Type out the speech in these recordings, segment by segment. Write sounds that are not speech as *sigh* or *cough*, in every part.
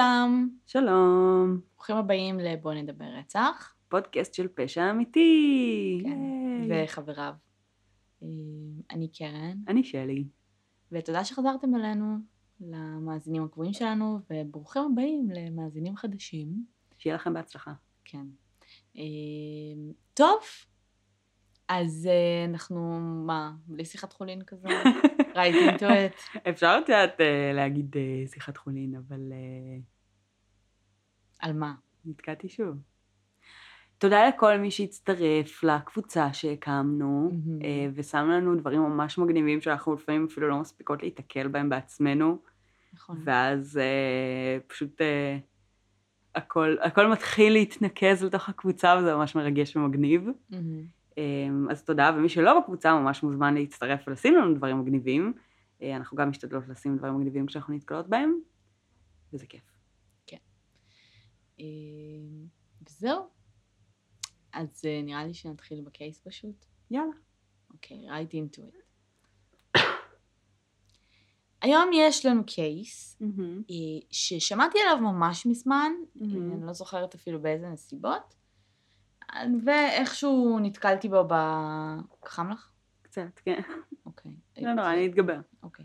לכולם, שלום, ברוכים הבאים ל"בוא נדבר רצח", פודקאסט של פשע אמיתי. כן. וחבריו. אה, אני קרן, אני שלי. ותודה שחזרתם אלינו, למאזינים הקבועים שלנו, וברוכים הבאים למאזינים חדשים. שיהיה לכם בהצלחה. כן. אה, טוב, אז אה, אנחנו, מה, בלי שיחת חולין כזה? *laughs* right into it. אפשר את יודעת אה, להגיד אה, שיחת חולין, אבל אה, על מה? נתקעתי שוב. תודה לכל מי שהצטרף לקבוצה שהקמנו, ושם לנו דברים ממש מגניבים שאנחנו לפעמים אפילו לא מספיקות להיתקל בהם בעצמנו, נכון. ואז פשוט הכל, הכל מתחיל להתנקז לתוך הקבוצה, וזה ממש מרגש ומגניב. אמ, אז תודה, ומי שלא בקבוצה ממש מוזמן להצטרף ולשים לנו דברים מגניבים. אה, אנחנו גם משתדלות לשים דברים מגניבים כשאנחנו נתקלות בהם, וזה כיף. אה, וזהו. אז אה, נראה לי שנתחיל בקייס פשוט. יאללה. אוקיי, right into it. *coughs* היום יש לנו קייס אה, ששמעתי עליו ממש מזמן, מהמם. אני לא זוכרת אפילו באיזה נסיבות, ואיכשהו נתקלתי בו ב... חם לך? קצת, כן. אוקיי. לא נורא, אני אתגבר. אוקיי.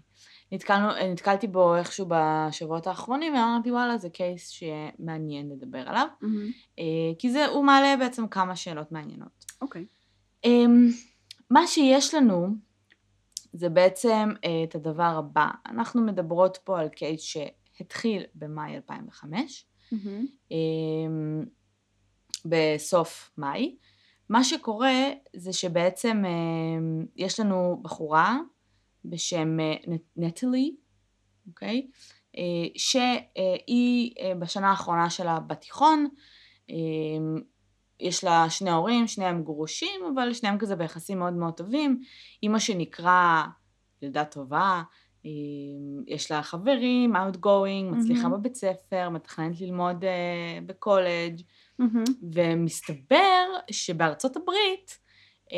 נתקלנו, אה, נתקלתי בו איכשהו בשבועות האחרונים, ואמרתי וואלה זה קייס שמעניין לדבר עליו, אה, כי זה, הוא מעלה בעצם כמה שאלות מעניינות. אוקיי. אמ, מה שיש לנו זה בעצם אה, את הדבר הבא. אנחנו מדברות פה על קייס שהתחיל במאי 2005, אמ, בסוף מאי. מה שקורה זה שבעצם אמ, יש לנו בחורה בשם אה, נטלי, אוקיי? אה, שהיא אה, בשנה האחרונה שלה בתיכון, יש לה שני הורים, שניהם גרושים, אבל שניהם כזה ביחסים מאוד מאוד טובים. אימא שנקרא ילדה טובה, יש לה חברים, outgoing, מצליחה מהמם. בבית ספר, מתכננת ללמוד אה, בקולג', ומסתבר שבארצות הברית, אה,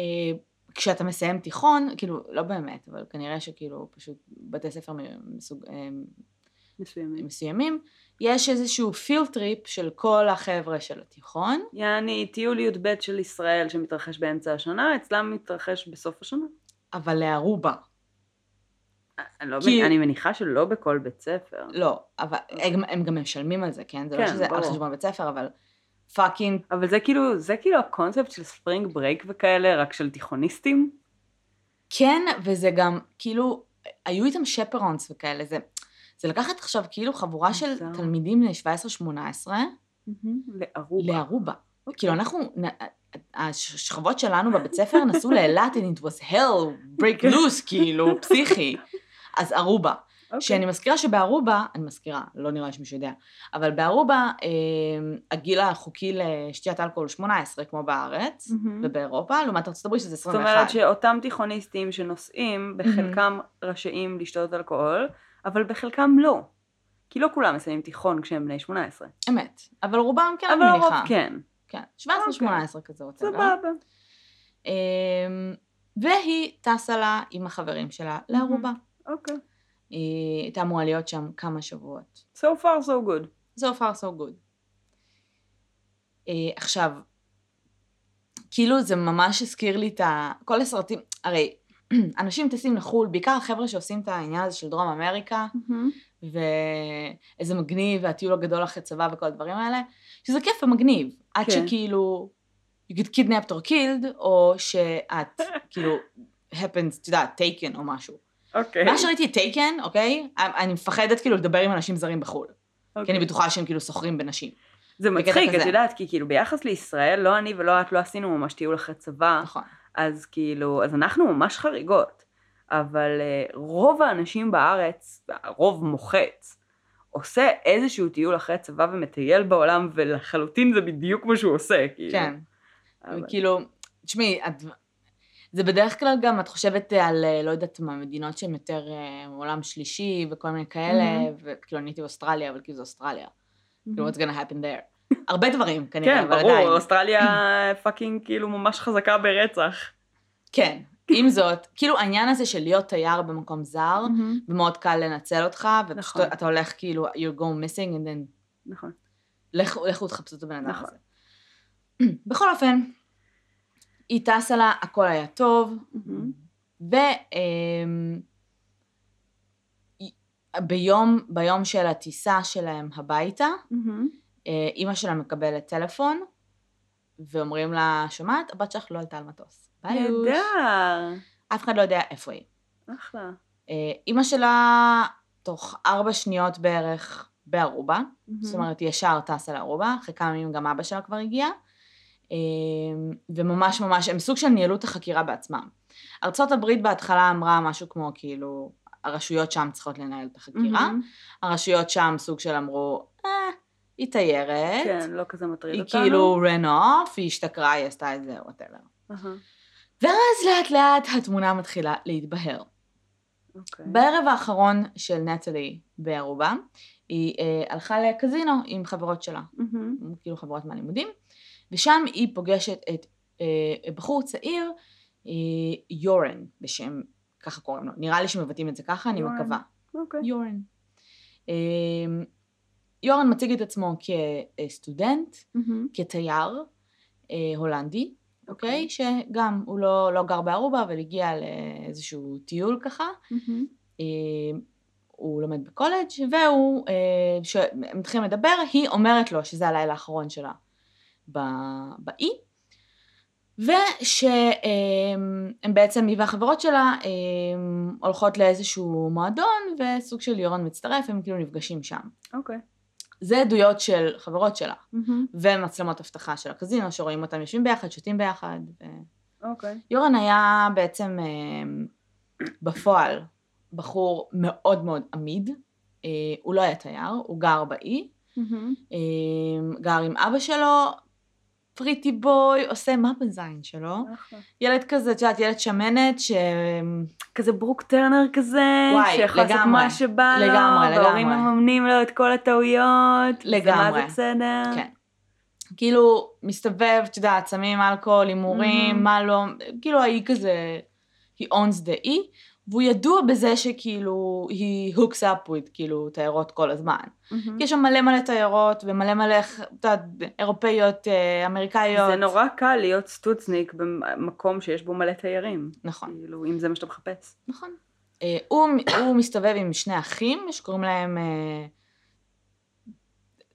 כשאתה מסיים תיכון, כאילו, לא באמת, אבל כנראה שכאילו פשוט בתי ספר מסוג, אה, מסוימים. מסוימים, יש איזשהו פילטריפ של כל החבר'ה של התיכון, יעני, טיול י"ב של ישראל שמתרחש באמצע השנה, אצלם מתרחש בסוף השנה. אבל לארובה. אני, לא, כי- אני מניחה שלא בכל בית ספר. לא, אבל הם, הם גם משלמים על זה, כן? זה לא כן, שזה על ברור. חשבון בית ספר, אבל fucking, אבל זה כאילו, זה כאילו הקונספט של spring break וכאלה, רק של תיכוניסטים. כן, וזה גם, כאילו, היו איתם chaperones וכאלה, זה, זה לקחת עכשיו כאילו חבורה של. תלמידים בני 17-18 לארובה. לארובה. אוקיי. כאילו אנחנו, השכבות שלנו בבית ספר נסעו לאילת and it was hell, break loose, כאילו, פסיכי. אז ארובה. אוקיי. שאני מזכירה שבארובה, אני מזכירה, לא נראה לי שמישהו יודע, אבל בארובה אה, הגיל החוקי לשתיית אלכוהול 18 כמו בארץ מהמם. ובאירופה, לעומת ארצות הברית שזה זאת 21. אומרת שאותם תיכוניסטים שנוסעים, בחלקם רשאים לשתות אלכוהול, אבל בחלקם לא. כי לא כולם מסיימים תיכון כשהם בני 18. אמת, אבל רובם כן, אבל אני הרוב מניחה. כן. כן, 17-18 כזה רוצה. סבבה. אמ, והיא טסה לה עם החברים שלה לארובה. אוקיי. היא הייתה אמורה להיות שם כמה שבועות. So far so good. So far so good. אה, עכשיו, כאילו זה ממש הזכיר לי את ה... כל הסרטים, הרי *clears throat* אנשים טסים לחו"ל, בעיקר החבר'ה שעושים את העניין הזה של דרום אמריקה, ואיזה מגניב, והטיול הגדול אחרי צבא וכל הדברים האלה, שזה כיף ומגניב, עד כן. שכאילו, you get kidnapped or killed, או שאת *laughs* כאילו happens, את יודעת, taken או משהו. אוקיי. מאז שראיתי את טייקן, אוקיי, אני מפחדת כאילו לדבר עם אנשים זרים בחו"ל, כי אוקיי. אני בטוחה שהם כאילו סוחרים בנשים. זה מצחיק. את יודעת, כי כאילו ביחס לישראל, לא אני ולא את לא עשינו ממש טיול אחרי צבא, נכון. אז כאילו, אז אנחנו ממש חריגות. אבל אה, רוב האנשים בארץ, רוב מוחץ, עושה איזשהו טיול אחרי צבא ומטייל בעולם, ולחלוטין זה בדיוק מה שהוא עושה, כאילו. כן. אבל- כאילו, תשמעי, את- זה בדרך כלל גם, את חושבת על, אה, לא יודעת מה, מדינות שהן יותר אה, עולם שלישי וכל מיני כאלה. וכאילו אני הייתי באוסטרליה, אבל כאילו זה אוסטרליה. כאילו, what's gonna happen there. הרבה דברים, *laughs* כנראה, כן, אבל ברור, עדיין. אוסטרליה fucking כאילו ממש חזקה ברצח. כן, עם זאת, כאילו העניין הזה של להיות תייר במקום זר. ומאוד קל לנצל אותך, ופשוט נכון. אתה הולך כאילו, you're go missing, and then נכון. לכו לכו תחפשו את הבן אדם נכון. הזה. *clears throat* בכל אופן, היא טסה לה, הכל היה טוב, מהמם. ו... אמ, ביום, של הטיסה שלהם הביתה, מהמם. אה, אימא שלה מקבלת טלפון, ואומרים לה, שומעת, הבת שלך לא עלתה על מטוס. ביי. נהדר. אף אחד לא יודע איפה היא. אחלה. אה, אימא שלה, תוך ארבע שניות בערך, בארובה, זאת אומרת, ישר טסה לארובה, אחרי כמה ימים גם אבא שלה כבר הגיע, וממש ממש, הם סוג של ניהלו את החקירה בעצמם. ארצות הברית בהתחלה אמרה משהו כמו, כאילו, הרשויות שם צריכות לנהל את החקירה, מהמם. הרשויות שם סוג של אמרו, אה, היא תיירת, כן, לא כזה מטריד היא אותנו. כאילו ran off, היא השתכרה, היא עשתה את זה, וואטאבר. ואז לאט לאט התמונה מתחילה להתבהר. אוקיי. בערב האחרון של נטלי בערובה, היא אה, הלכה לקזינו עם חברות שלה, מהמם. כאילו חברות מהלימודים, ושם היא פוגשת את אה, בחור צעיר, אה, יורן, בשם, ככה קוראים לו, נראה לי שמבטאים את זה ככה, אני יורן. מקווה. אוקיי. יורן. אה, יורן מציג את עצמו כסטודנט, מהמם. כתייר אה, הולנדי, אוקיי. אוקיי? שגם הוא לא, לא גר בערובה, אבל הגיע לאיזשהו טיול ככה. מהמם. אה, הוא לומד בקולג' והוא, אה, שהם מתחילים לדבר, היא אומרת לו שזה הלילה האחרון שלה באי, ושהם בעצם, היא והחברות שלה הולכות לאיזשהו מועדון, וסוג של יורן מצטרף, הם כאילו נפגשים שם. אוקיי. זה עדויות של חברות שלה, מהמם. ומצלמות אבטחה של הקזינו, שרואים אותם יושבים ביחד, שותים ביחד. ו... אוקיי. יורן היה בעצם אה, בפועל בחור מאוד מאוד עמיד, אה, הוא לא היה תייר, הוא גר באי. אה, גר עם אבא שלו, פריטי בוי, עושה מה בזין שלו, אחלה. ילד כזה, את יודעת, ילד שמנת, ש... כזה ברוק טרנר כזה, שיכול לעשות. מה שבא לו, לגמרי, וההורים לגמרי. מממנים לו את כל הטעויות, לגמרי. ומה זה בסדר. כן. כאילו, מסתובב, את יודעת, סמים, אלכוהול, הימורים, מהמם. מה לא, כאילו האי כזה, he owns the אי, והוא ידוע בזה שכאילו, he hooks up with, כאילו, תיירות כל הזמן. מהמם. כי יש שם מלא מלא תיירות, ומלא מלא, את יודעת, אירופאיות, אה, אמריקאיות. זה נורא קל להיות סטוצניק במקום שיש בו מלא תיירים. נכון, כאילו, אם זה מה שאתה מחפש. נכון. אה, הוא, הוא מסתובב עם שני אחים, שקוראים להם אה,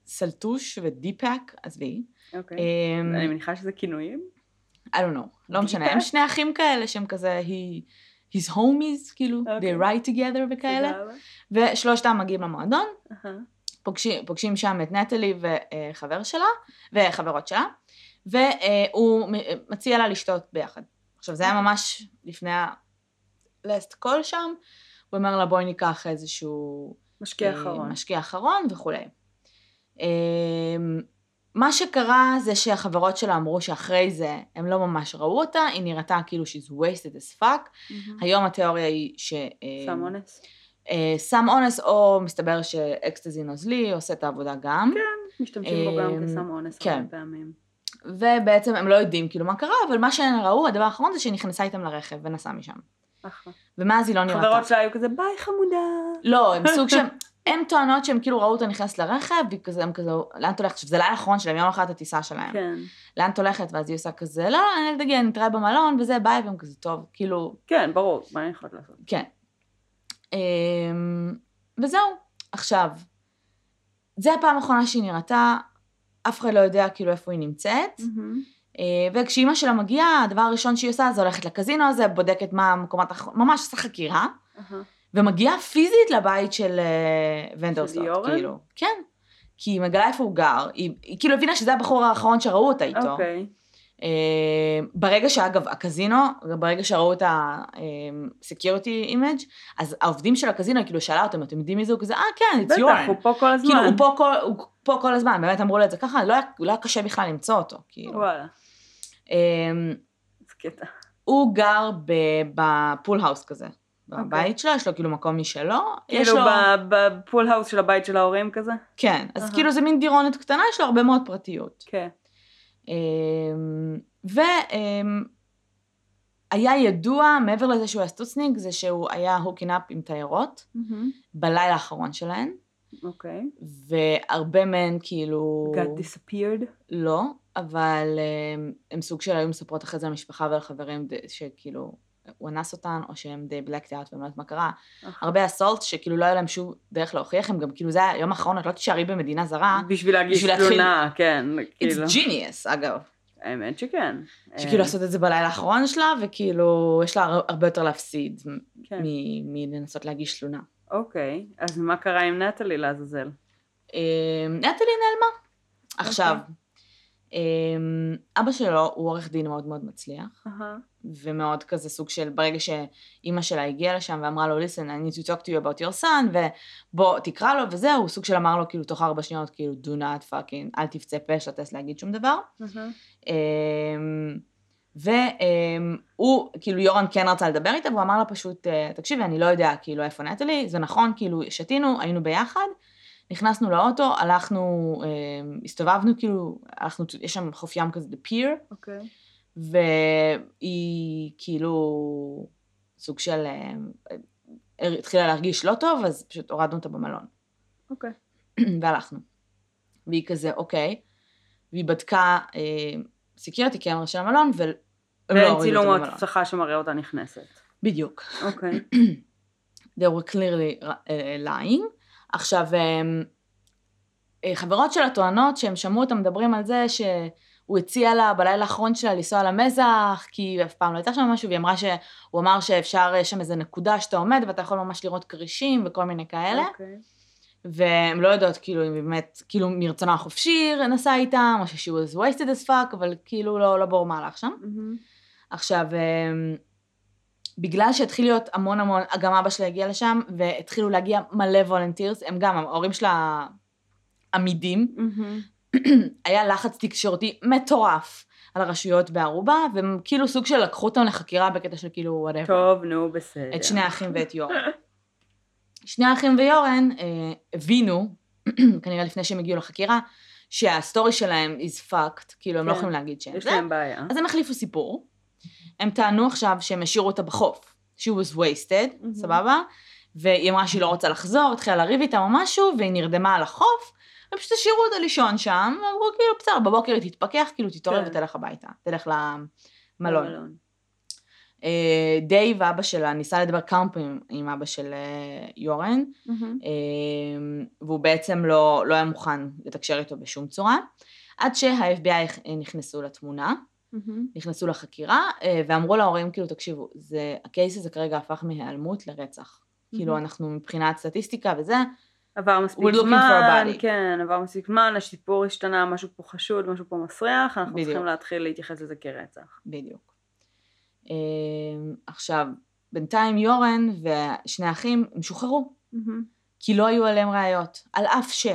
סלטוש ודיפאק, עזבי. אוקיי. אה, אני מניחה שזה כינויים. I don't know, לא משנה, הם? שני אחים כאלה שהם כזה, he, his homies, כאילו, אוקיי. they ride together וכאלה. ושלושתם מגיעים למועדון, אהה. פוגשים, פוגשים שם את נטלי וחבר שלה, וחברות שלה, והוא מציע לה לשתות ביחד. עכשיו זה היה ממש לפני ה-last call שם, הוא אומר לה בואי ניקח איזשהו משקיע אה, אחרון. משקיע אחרון וכולי. אה, מה שקרה זה שהחברות שלה אמרו שאחרי זה הם לא ממש ראו אותה, היא נראתה כאילו she's wasted as fuck. מהמם. היום התיאוריה היא ש... אה, סם אונס. אה, סם אונס, או מסתבר שאקסטזי נוזלי עושה את העבודה גם. משתמשים בו גם אה, כסם אונס כן. הרבה פעמים. ובעצם הם לא יודעים כאילו מה קרה, אבל מה שהן ראו, הדבר האחרון זה שהיא נכנסה איתם לרכב ונסעה משם. אחלה. ומאז היא לא נראתה. חברות שלה היו כזה ביי חמודה. לא, הם סוג שהם, הם טוענות שהם כאילו ראו אותה נכנסת לרכב, והיא כזה, הם כזה, לאן את הולכת? עכשיו זה לילה האחרון שלהם, יום אחד הטיסה שלהם. כן. לאן את הולכת? ואז היא עושה כזה, לא, אני תגיע, נתראה במלון, וזה, ביי, והם כזה, טוב, כאילו, כן, ברור. מה אני יכולת לעשות? כן. אמ, וזהו. עכשיו, זה הפעם האחרונה שהיא נראתה, אף אחד לא יודע כאילו איפה היא נמצאת. אה, וכשאימא שלה מגיעה, הדבר הראשון שהיא עושה זה הולכת לקזינו הזה, בודקת מה המקומות, ממש עושה חקירה, אהה. ומגיעה פיזית לבית של אה, ונדרסטוט, יורן? כאילו. כן. כי היא מגלה איפה הוא גר, היא, היא כאילו הבינה שזה הבחור האחרון שראו אותה איתו. אוקיי. אה, ברגע שאגב, הקזינו, ברגע שראו את ה-security image, אז העובדים של הקזינו, כאילו שאלה אותם, אתם יודעים מי זה? הוא כזה, אה כן, it's בטח, יורן. הוא פה כל הזמן. כאילו, הוא פה כל, הוא פה כל הזמן, באמת אמרו לו את זה ככה, לא היה, לא היה קשה בכלל למצוא אותו, כאילו. וואלה. אה, זה קטע. הוא גר ב pool house כזה. בבית שלו, יש לו כאילו מקום משלו. כאילו לו... ב pool house של הבית של ההורים כזה? כן, אז אהה. כאילו זה מין דירונת קטנה, יש לו הרבה מאוד פרטיות. כן. אמ, ו... אמ, ידוע, מעבר לזה שהוא היה סטוצניק, זה שהוא היה hooking up עם תיירות, בלילה האחרון שלהן, אוקיי. והרבה מהן כאילו... got disappeared? לא, אבל הם, הם סוג של היו מספרות אחרי זה למשפחה ולחברים שכאילו הוא אנס אותן, או שהם די blacked out והם לא יודעת מה קרה. אוקיי. הרבה assault שכאילו לא היה להם שום דרך להוכיח, הם גם כאילו זה היום האחרון, את לא תישארי במדינה זרה. בשביל להגיש תלונה, כן, It's כאילו. genius, אגב. האמת שכן. שכאילו אה, לעשות את זה בלילה האחרון שלה, וכאילו יש לה הר- הרבה יותר להפסיד כן. מלנסות להגיש תלונה. אוקיי, אז מה קרה עם נטלי לעזאזל? אה, נטלי נעלמה. עכשיו, אה, אבא שלו הוא עורך דין מאוד מאוד מצליח, אהה. ומאוד כזה סוג של, ברגע שאימא שלה הגיעה לשם ואמרה לו, listen, I need to talk to you about your son, ובוא תקרא לו וזהו, הוא סוג של אמר לו כאילו תוך ארבע שניות, כאילו, do not fucking, אל תפצה פה הטסט להגיד שום דבר. אהה. אמ, והוא, כאילו יורן כן רצה לדבר איתה, והוא אמר לה פשוט, אה, תקשיבי, אני לא יודע כאילו איפה נטלי, זה נכון, כאילו שתינו, היינו ביחד, נכנסנו לאוטו, הלכנו, אמ, הסתובבנו כאילו, הלכנו, יש שם חוף ים כזה, The Pier, אוקיי. והיא כאילו סוג של, אה, התחילה להרגיש לא טוב, אז פשוט הורדנו אותה במלון. אוקיי. *clears throat* והלכנו. והיא כזה, אוקיי. והיא בדקה סקיורטי קמרה של המלון, והם לא ואין צילום. הצלחה שמראה אותה נכנסת. בדיוק. אוקיי. *clears throat* They were clearly lying. עכשיו, הם, אה, חברות שלה טוענות שהם שמעו אותם מדברים על זה שהוא הציע לה בלילה האחרון שלה לנסוע למזח, כי היא אף פעם לא הייתה שם משהו, והיא אמרה שהוא אמר שאפשר, יש שם איזה נקודה שאתה עומד ואתה יכול ממש לראות כרישים וכל מיני כאלה. אוקיי. והן לא יודעות כאילו אם באמת, כאילו מרצונה החופשי נסע איתם, או ש-she was wasted as fuck, אבל כאילו לא, לא ברור מה הלך שם. מהמם. עכשיו, אמ, בגלל שהתחיל להיות המון המון, גם אבא שלה הגיע לשם, והתחילו להגיע מלא volunteers, הם גם, ההורים שלה אמידים, מהמם. היה לחץ תקשורתי מטורף על הרשויות בארובה, והם כאילו סוג של לקחו אותם לחקירה בקטע של כאילו whatever. טוב, נו, בסדר. את שני האחים ואת יורן. שני האחים ויורן אה, הבינו, *clears throat* כנראה לפני שהם הגיעו לחקירה, שהסטורי שלהם is fucked, כאילו הם לא כן. יכולים להגיד שהם יש להם בעיה. אז הם החליפו סיפור. הם טענו עכשיו שהם השאירו אותה בחוף, she was wasted, מהמם. סבבה? והיא אמרה שהיא לא רוצה לחזור, התחילה לריב איתם או משהו, והיא נרדמה על החוף, הם פשוט השאירו אותה לישון שם, ואמרו כאילו בסדר, בבוקר היא תתפכח, כאילו תתעורר כן. ותלך הביתה, תלך למלון. אה, דייב, אבא שלה, ניסה לדבר כמה פעמים עם אבא של אה, יורן, מהמם. אה, והוא בעצם לא, לא היה מוכן לתקשר איתו בשום צורה, עד שה-FBI נכנסו לתמונה. נכנסו לחקירה, אה, ואמרו להורים, כאילו, תקשיבו, זה, ה case הזה כרגע הפך מהיעלמות לרצח. כאילו, אנחנו מבחינת סטטיסטיקה וזה, עבר מספיק זמן. כן, עבר מספיק זמן, הסיפור השתנה, משהו פה חשוד, משהו פה מסריח, אנחנו בדיוק. צריכים להתחיל להתייחס לזה כרצח. בדיוק. אה, עכשיו, בינתיים יורן ושני האחים, הם שוחררו. מהמם. כי לא היו עליהם ראיות. על אף ש...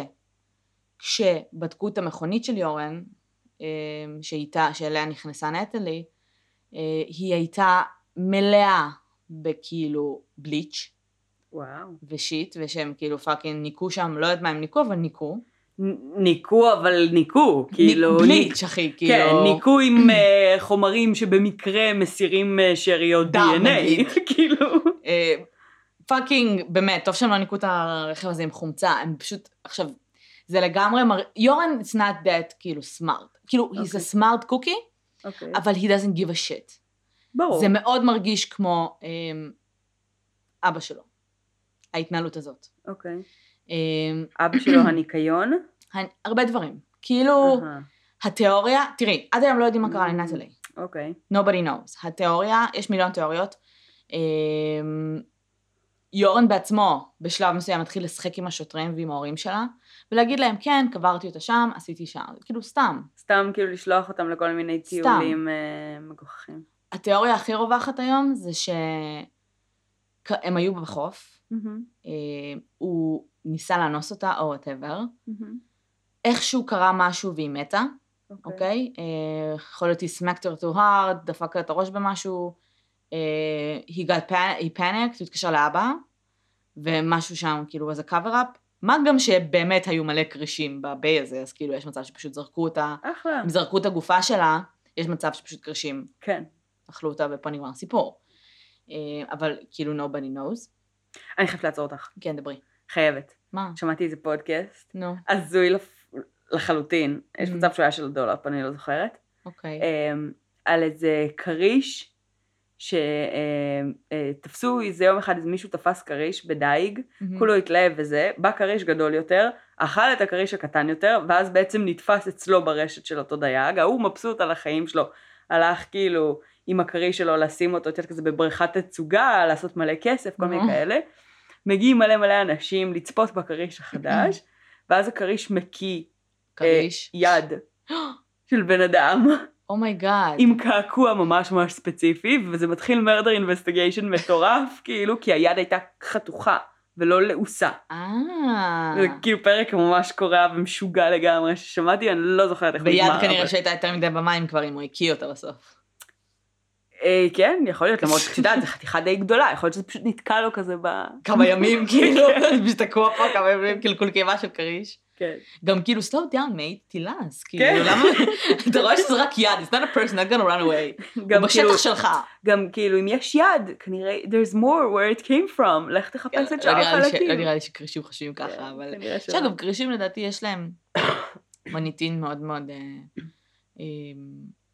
כשבדקו את המכונית של יורן, שאיתה, שאליה נכנסה נטלי, אה, היא הייתה מלאה בכאילו bleach וואו. ו shit, ושהם כאילו fucking ניקו שם, לא יודעת מה הם ניקו, אבל ניקו. ניקו, אבל ניקו, כאילו... bleach, אחי, כאילו... כן, ניקו עם אה, חומרים שבמקרה מסירים אה, שאריות DNA. *laughs* כאילו. fucking, באמת, טוב שהם לא ניקו את הרכב הזה עם חומצה, הם פשוט, עכשיו, זה לגמרי, מר... יורן is not that, כאילו, smart. כאילו, he's אוקיי. a smart cookie, אוקיי. אבל he doesn't give a shit. ברור. זה מאוד מרגיש כמו אמ, אבא שלו, ההתנהלות הזאת. אוקיי. אמ, אבא שלו *clears throat* הניקיון. הנ- הרבה דברים. כאילו, אהה, התיאוריה, תראי, עד היום לא יודעים מה קרה Mm. לנטלי. אוקיי. nobody knows. התיאוריה, יש מיליון תיאוריות. אמ, יורן בעצמו בשלב מסוים התחיל לשחק עם השוטרים ועם ההורים שלה, ולהגיד להם, כן, קברתי אותה שם, עשיתי שם, כאילו סתם. סתם כאילו לשלוח אותם לכל מיני סתם. טיולים אה, מגוחכים. התיאוריה הכי רווחת היום זה שהם היו בחוף, מהמם, אה, הוא ניסה לאנוס אותה או וואטאבר, מהמם, איכשהו קרה משהו והיא מתה, אוקיי? אה, יכול להיות היא smacked her too hard, דפק לה את הראש במשהו, אה, he got pan- he panicked, הוא התקשר לאבא, ומשהו שם כאילו was a cover up, מה גם שבאמת היו מלא כרישים בביי הזה, אז כאילו יש מצב שפשוט זרקו אותה, אחלה. אם זרקו את הגופה שלה, יש מצב שפשוט כרישים כן. אכלו אותה ופה נגמר הסיפור. אה, אבל כאילו nobody knows. אני חייבת לעצור אותך. כן, דברי. חייבת. מה? שמעתי איזה פודקאסט, נו, הזוי לפ- לחלוטין, יש Mm. מצב שהוא היה של דולר, אני לא זוכרת, אוקיי. אמ, על איזה כריש, שתפסו איזה יום אחד, מישהו תפס כריש בדייג, מהמם. כולו התלהב וזה, בא כריש גדול יותר, אכל את הכריש הקטן יותר, ואז בעצם נתפס אצלו ברשת של אותו דייג, ההוא מבסוט על החיים שלו, הלך כאילו עם הכריש שלו לשים אותו, את יודעת, כזה בבריכת תצוגה, לעשות מלא כסף, כל מיני. כאלה. מגיעים מלא מלא אנשים לצפות בכריש החדש, *clears throat* ואז הכריש מקיא כריש. אה, יד *gasps* של בן אדם, oh my God. עם קעקוע ממש ממש ספציפי, וזה מתחיל murder investigation מטורף, *laughs* כאילו, כי היד הייתה חתוכה ולא לעוסה. אה. זה כאילו פרק ממש קורע ומשוגע לגמרי ששמעתי, אני לא זוכרת איך נגמר, כנראה אבל- שהייתה יותר מדי במים כבר אם הוא הקיא אותה בסוף. אה, כן, יכול להיות, למרות שאת יודעת, זו חתיכה די גדולה, יכול להיות שזה פשוט נתקע לו כזה ב... כמה ימים *laughs* כאילו, *laughs* פשוט תקוע פה כמה ימים קלקול קיבה של כריש. כן. גם כאילו slow down mate, תילס, כן. כאילו למה, *laughs* אתה רואה שזה רק יד, it's not a person, not gonna run away, גם הוא כאילו, בשטח שלך. גם כאילו, אם יש יד, כנראה, there's more where it came from, לך תחפש את לא שאר לי ש- החלקים. לא נראה לי שקרישים חושבים כן, ככה, אבל... כנראה שלא. שאגב, קרישים לדעתי יש להם מוניטין מאוד מאוד אה, אה,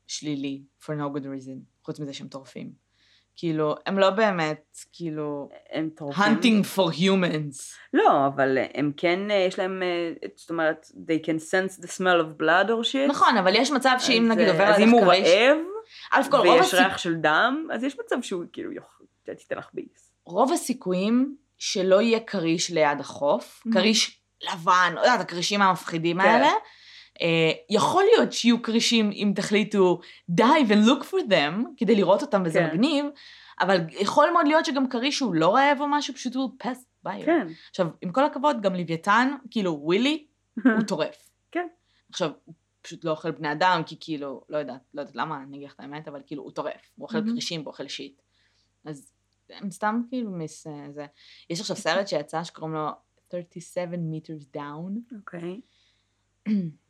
שלילי, for no good reason, חוץ מזה שהם טורפים. כאילו, הם לא באמת, כאילו, הם טורפים. hunting for humans. לא, אבל הם כן, אה, יש להם, אה, זאת אומרת, they can sense the smell of blood or shit. נכון, אבל יש מצב שאם אז, נגיד אה, עובר אז עליך אם הוא רעב, א' כל ויש ריח של דם, אז יש מצב שהוא כאילו יוכל, תיתן לך ביס. רוב הסיכויים שלא יהיה כריש ליד החוף. כריש לבן, לא יודעת, הכרישים המפחידים כן. האלה. אה, יכול להיות שיהיו כרישים אם תחליטו dive and look for them, כדי לראות אותם וזה כן. מגניב, אבל יכול מאוד להיות שגם כריש שהוא לא רעב או משהו, פשוט הוא pass by. כן. עכשיו, עם כל הכבוד, גם לוויתן, כאילו, ווילי, הוא *laughs* טורף. כן. עכשיו, הוא פשוט לא אוכל בני אדם, כי כאילו, לא יודעת, לא יודעת למה, אני אגיד לך את האמת, אבל כאילו, הוא טורף. הוא אוכל מהמם. כרישים והוא אוכל שיט. אז הם סתם כאילו מיס... אה, זה. יש עכשיו *laughs* סרט שיצא שקוראים לו 37 meters down, אוקיי. *clears throat*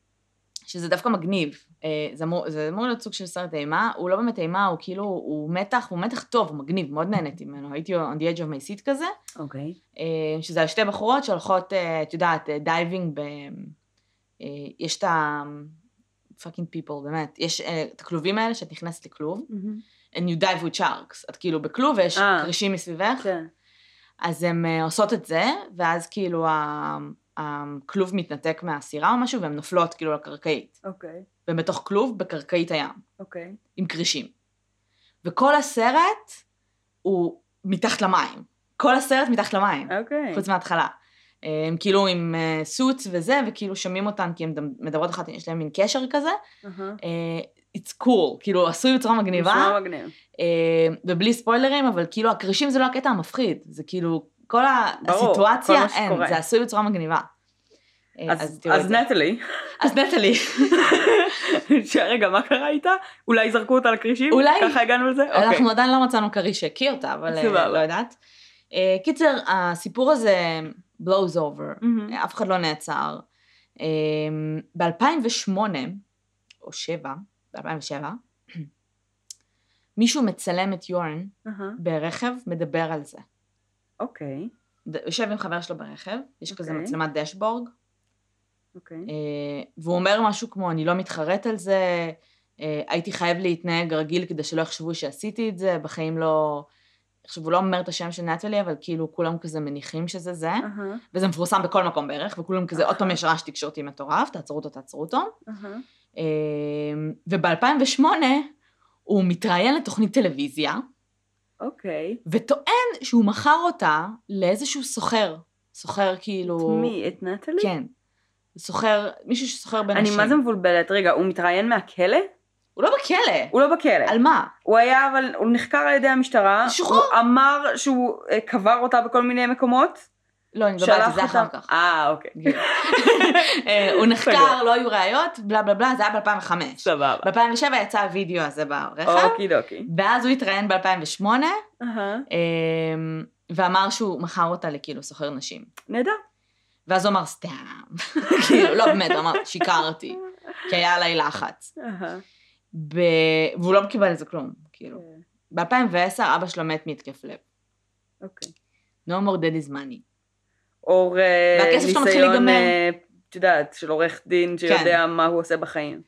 שזה דווקא מגניב. אה, זה אמור, זה אמור להיות סוג של סרט אימה, הוא לא באמת אימה, הוא כאילו, הוא מתח, הוא מתח טוב, הוא מגניב, מאוד נהניתי ממנו. הייתי on the edge of my seat כזה. אוקיי. אה, שזה על שתי בחורות שהולכות, אה, את יודעת, diving ב... יש את ה... fucking people, באמת. יש את הכלובים האלה שאת נכנסת לכלוב, and you dive with sharks. את כאילו בכלוב ויש אה. כרישים מסביבך, כן. אז הן עושות את זה, ואז כאילו ה- הכלוב מתנתק מהסירה או משהו, והן נופלות כאילו לקרקעית. אוקיי. והן בתוך כלוב בקרקעית הים, אוקיי. עם כרישים. וכל הסרט הוא מתחת למים. כל הסרט מתחת למים. אוקיי. חוץ מההתחלה. אה, הם כאילו עם סוטס וזה, וכאילו שומעים אותן, כי הן מדברות אחת, יש להם מין קשר כזה. אה, it's cool, כאילו עשוי בצורה מגניבה, נשמע מגניב. אה, ובלי ספוילרים, אבל כאילו הכרישים זה לא הקטע המפחיד, זה כאילו כל ברור, הסיטואציה, כל אין, שקורה. זה עשוי בצורה מגניבה. אה, אז. נטלי, אז נטלי, *laughs* רגע, מה קרה איתה? אולי זרקו אותה לכרישים? אולי. ככה הגענו לזה? אוקיי. אנחנו עדיין לא מצאנו כריש שהקיא אותה, אבל אה, סבבה. לא יודעת. אה, קיצר, הסיפור הזה blows over, מהמם. אף אחד לא נעצר. ב-2008, או 7, ב-2007, *clears throat* מישהו מצלם את יורן אהה. ברכב, מדבר על זה. אוקיי. יושב עם חבר שלו ברכב, יש כזה אוקיי. מצלמת דשבורג, אוקיי. אה, והוא אומר משהו כמו, אני לא מתחרט על זה, אה, הייתי חייב להתנהג רגיל כדי שלא יחשבו שעשיתי את זה, בחיים לא... עכשיו, הוא לא אומר את השם של נטלי, אבל כאילו כולם כזה מניחים שזה זה, אהה. וזה מפורסם בכל מקום בערך, וכולם כזה, עוד פעם יש רעש תקשורתי מטורף, תעצרו אותו, תעצרו אותו. אהה. וב-2008 הוא מתראיין לתוכנית טלוויזיה, אוקיי. וטוען שהוא מכר אותה לאיזשהו סוחר. סוחר כאילו... מי? את נטלי? כן. סוחר, מישהו שסוחר אני בנשים. מה זה מבולבלת? רגע, הוא מתראיין מהכלא? הוא לא בכלא. הוא לא בכלא. על מה? הוא היה, אבל הוא נחקר על ידי המשטרה. שוחרר. הוא אמר שהוא אה, קבר אותה בכל מיני מקומות. לא, אני מדברת על זה אחר. כך. אה, אוקיי. *laughs* אה, הוא. נחקר, לא היו ראיות, בלה בלה בלה, זה היה ב-2005. סבבה. ב-2007 יצא הוידאו הזה ברכב, אוקי דוקי. ואז הוא התראיין ב-2008, אהה. אמ, ואמר שהוא מכר אותה לכאילו סוחר נשים. נהדר. ואז הוא אמר סתם, *laughs* כאילו, לא באמת, הוא אמר שיקרתי, כי היה עליי לחץ. והוא לא קיבל על זה כלום. כאילו. כן. ב-2010 אבא שלו מת מהתקף לב. אוקיי. No more daddy's money. או אה, ניסיון. אה, את יודעת, של עורך דין שיודע מה הוא עושה בחיים.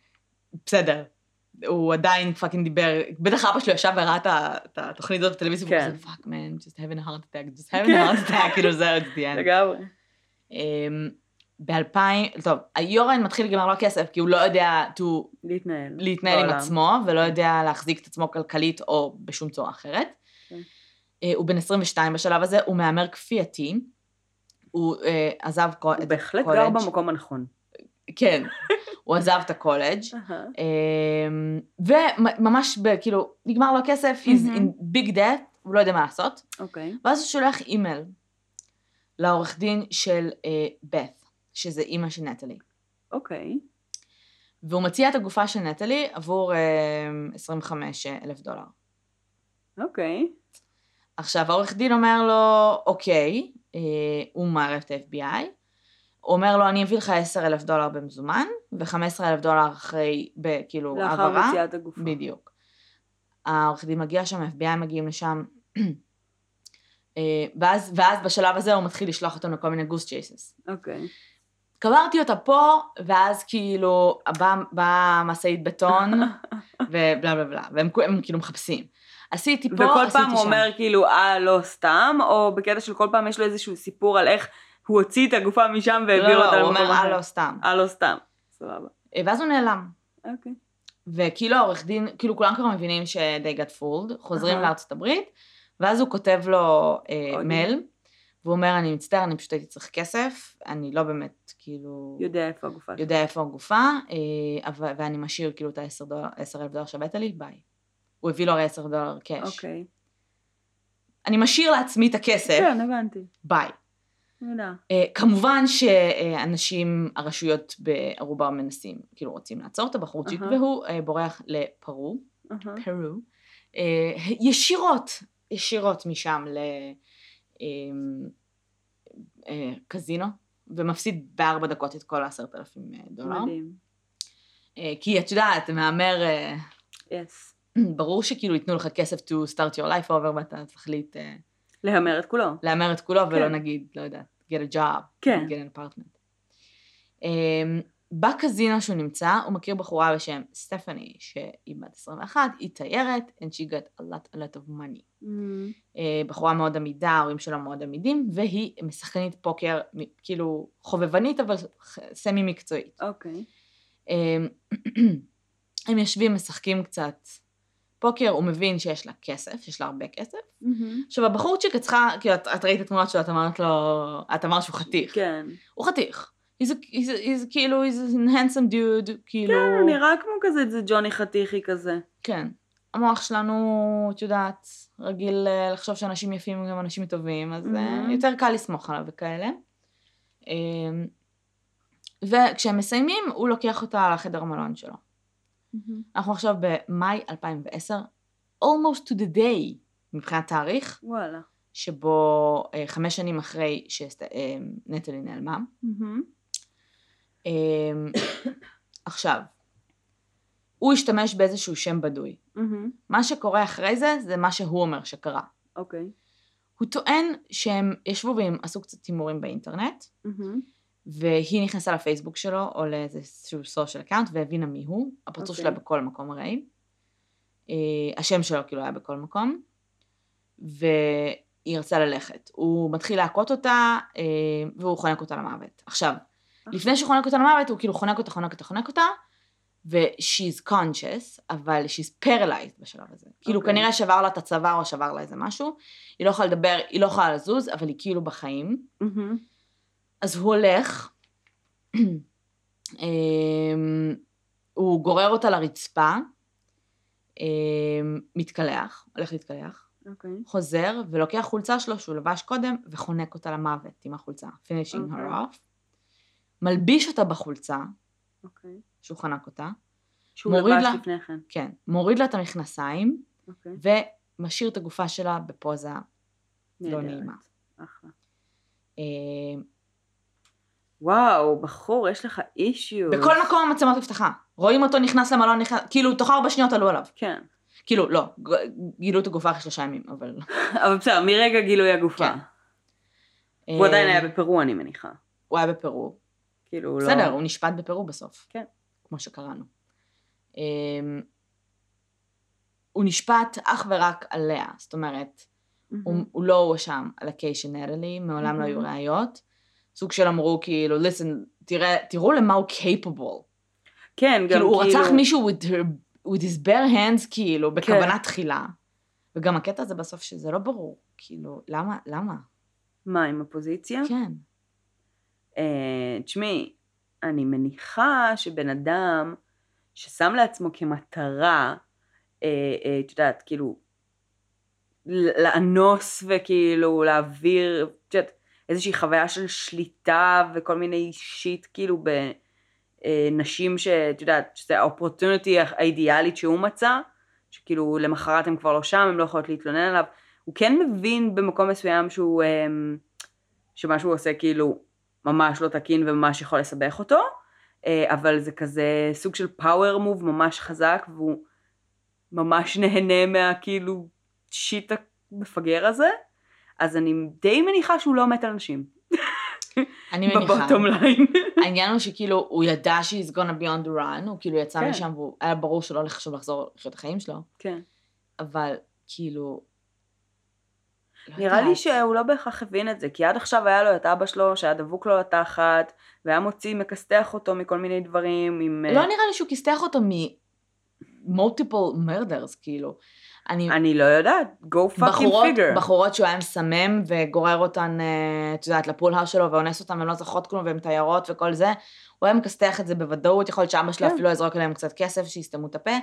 בסדר. הוא עדיין fucking דיבר, בטח אבא שלו ישב וראה את התוכנית הזאת בטלוויזיה, והוא כן. כזה fuck man, just having a heart attack, just having a heart attack, כאילו זה עוד דיין. לגמרי. ב-2000, טוב, היורן מתחיל להיגמר לו הכסף, כי הוא לא יודע to להתנהל. להתנהל עם. עצמו, ולא יודע להחזיק את עצמו כלכלית או בשום צורה אחרת. כן. אה, הוא בן 22 בשלב הזה, הוא מהמר כפייתי. הוא אה, עזב קו- הוא בהחלט. גר במקום הנכון. כן, הוא עזב את הקולג'. *laughs* אמ, וממש כאילו, נגמר לו הכסף, he's in big debt, הוא לא יודע מה לעשות. אוקיי. ואז הוא שולח אימייל לעורך דין של אה, בת, שזה אימא של נטלי. אוקיי. והוא מציע את הגופה של נטלי עבור אה, 25 אלף דולר. אוקיי. עכשיו, העורך דין אומר לו, אוקיי, אה, את ה-FBI, אומר לו, אני אביא לך 10 אלף דולר במזומן, ו-15 אלף דולר אחרי, ב- כאילו, לאחר העברה. מציאת הגופה. בדיוק. העורך דין מגיע שם, ה-FBI מגיעים לשם, *clears throat* אה, ואז, ואז בשלב הזה הוא מתחיל לשלוח אותם לכל מיני גוס צ'ייסס. אוקיי. קברתי אותה פה, ואז כאילו, באה בא משאית בטון, *laughs* ובלה בלה בלה, והם הם כאילו מחפשים. עשיתי פה, וכל עשיתי פעם הוא. אומר כאילו, אה, לא סתם, או בקטע של כל פעם יש לו איזשהו סיפור על איך הוא הוציא את הגופה משם והעביר לא, אותה לא, הוא למקום אומר, אחר. אה, לא, סתם. אה, לא סתם. סבבה. אה, ואז הוא נעלם. אוקיי. וכאילו העורך דין, כאילו כולם כבר מבינים ש-they got fooled, חוזרים. לארצות הברית, ואז הוא כותב לו אה, מייל, והוא אומר, אני מצטער, אני פשוט הייתי צריך כסף, אני לא באמת, כאילו, יודע איפה הגופה. יודע איפה הגופה, אה, אבל, ואני משאיר כאילו את ה-10 דולר, 10 אלף דולר שהבאת לי, ביי. הוא הביא לו הרי 10 דולר קאש. אוקיי. אני משאיר לעצמי את הכסף, כן, הבנתי. ביי. אה, כמובן שאנשים, הרשויות בערובה מנסים, כאילו רוצים לעצור את הבחורצ'יק, אהה. והוא אה, בורח לפרו, אהה. פרו, אה, ישירות, ישירות משם לקזינו, ומפסיד בארבע דקות את כל העשרת אלפים דולר. מדהים. אה, כי את יודעת, מהמר, אה, יס. *clears throat* ברור שכאילו ייתנו לך כסף to start your life over ואתה תחליט אה, להמר את כולו. להמר את כולו, ולא כן. נגיד, לא יודעת, get a job, כן. get an apartment. Um, בקזינו שהוא נמצא, הוא מכיר בחורה בשם סטפני, שהיא בת 21, היא תיירת, and she got a lot, a lot of money. Mm, Uh, בחורה מאוד עמידה, ההורים שלה מאוד עמידים, והיא משחקנית פוקר, כאילו חובבנית, אבל סמי מקצועית. אוקיי. אמ, *clears throat* הם יושבים, משחקים קצת פוקר, הוא מבין שיש לה כסף, שיש לה הרבה כסף. מהמם. עכשיו הבחורצ'יק, את צריכה, כאילו, את, את ראית את התמונות שלו, את אמרת לו, את אמרת שהוא חתיך. כן. הוא חתיך. he's, a, he's, a, he's כאילו, he's a handsome dude, כאילו... כן, הוא נראה כמו כזה, זה ג'וני חתיכי כזה. כן. המוח שלנו, את יודעת, רגיל אה, לחשוב שאנשים יפים הם גם אנשים טובים, אז אה, Mhm. יותר קל לסמוך עליו וכאלה. אמ, וכשהם מסיימים, הוא לוקח אותה לחדר המלון שלו. אנחנו עכשיו במאי 2010, almost to the day, מבחינת תאריך, וואלה. שבו אה, חמש שנים אחרי שנטלי נעלמה. מהמם. אמ, עכשיו, הוא השתמש באיזשהו שם בדוי. מהמם. מה שקורה אחרי זה, זה מה שהוא אומר שקרה. אוקיי. הוא טוען שהם ישבו והם עשו קצת הימורים באינטרנט, מהמם. והיא נכנסה לפייסבוק שלו, או לאיזשהו social account, והבינה מי הוא. הפרצוף אוקיי. שלה בכל מקום הרי. אה, השם שלו כאילו היה בכל מקום. והיא רצה ללכת. הוא מתחיל להכות אותה, אה, והוא חונק אותה למוות. עכשיו, לפני שהוא חונק אותה למוות, הוא כאילו חונק אותה, חונק אותה, חונק אותה, ו-she's conscious, אבל she's paralyzed בשלב הזה. כאילו אוקיי. כנראה שבר לה את הצוואר או שבר לה איזה משהו. היא לא יכולה לדבר, היא לא יכולה לזוז, אבל היא כאילו בחיים. מהמם. אז הוא הולך, *clears throat* אמ, הוא גורר אותה לרצפה, אמ, מתקלח, הולך להתקלח, אוקיי. חוזר ולוקח חולצה שלו שהוא לבש קודם וחונק אותה למוות עם החולצה, finishing אוקיי. her off, מלביש אותה בחולצה אוקיי. שהוא חנק אותה, שהוא מוריד לבש לה- לפני כן. כן, מוריד לה את המכנסיים אוקיי. ומשאיר את הגופה שלה בפוזה לא. נעימה. אחלה. וואו, בחור, יש לך אישיו. בכל מקום המצלמות אבטחה, רואים אותו נכנס למלון, נכנס, כאילו תוך ארבע שניות עלו עליו. כן. כאילו, לא, גילו את הגופה אחרי שלושה ימים, אבל... *laughs* אבל בסדר, מרגע גילוי הגופה. כן. הוא עדיין אה, היה בפרו, אני מניחה. הוא היה בפרו. כאילו, הוא לא... בסדר, הוא נשפט בפרו בסוף. כן. כמו שקראנו. אמ, הוא נשפט אך ורק עליה, זאת אומרת. הוא, לא הואשם על של נטלי, מעולם לא היו. ראיות. סוג של אמרו כאילו, listen, תראה, תראו למה הוא capable. כן, גם כאילו, הוא כאילו... רצח מישהו with, her, with his bare hands, כאילו, בכוונה תחילה. וגם הקטע הזה בסוף שזה לא ברור. כאילו, למה, למה? מה, עם הפוזיציה? כן. אה, תשמעי, אני מניחה שבן אדם ששם לעצמו כמטרה, אה, אה, את יודעת, כאילו, לאנוס וכאילו להעביר, את יודעת, איזושהי חוויה של שליטה וכל מיני שיט, כאילו, בנשים שאת יודעת, שזה האופורטוניטי האידיאלית שהוא מצא, שכאילו למחרת הם כבר לא שם, הם לא יכולות להתלונן עליו. הוא כן מבין במקום מסוים שהוא, אה, שמה שהוא עושה כאילו ממש לא תקין וממש יכול לסבך אותו, אה, אבל זה כזה סוג של פאוור מוב ממש חזק, והוא ממש נהנה מהכאילו שיט המפגר הזה, אז אני די מניחה שהוא לא מת על נשים. אני מניחה. בבוטום ליין. העניין הוא שכאילו, הוא ידע she's gonna be on the run, הוא כאילו יצא כן. משם והוא היה ברור שלא הולך עכשיו לחזור לחיות את החיים שלו, כן. אבל כאילו... לא נראה לי יודעת. שהוא לא בהכרח הבין את זה, כי עד עכשיו היה לו את אבא שלו שהיה דבוק לו לתחת, והיה מוציא, מכסתח אותו מכל מיני דברים עם... אה, לא נראה לי שהוא כיסתח אותו מ-multiple murders, כאילו. אני... אני לא יודעת, go fucking בחורות, figure. בחורות שהוא היה מסמם וגורר אותן, אה, את יודעת, לפולהר שלו ואונס אותן, והן לא זוכרות כלום, והן תיירות וכל זה, הוא היה מכסתח את זה בוודאות, יכול להיות שאבא שלו כן. אפילו יזרוק עליהם קצת כסף, שיסתמו את הפה,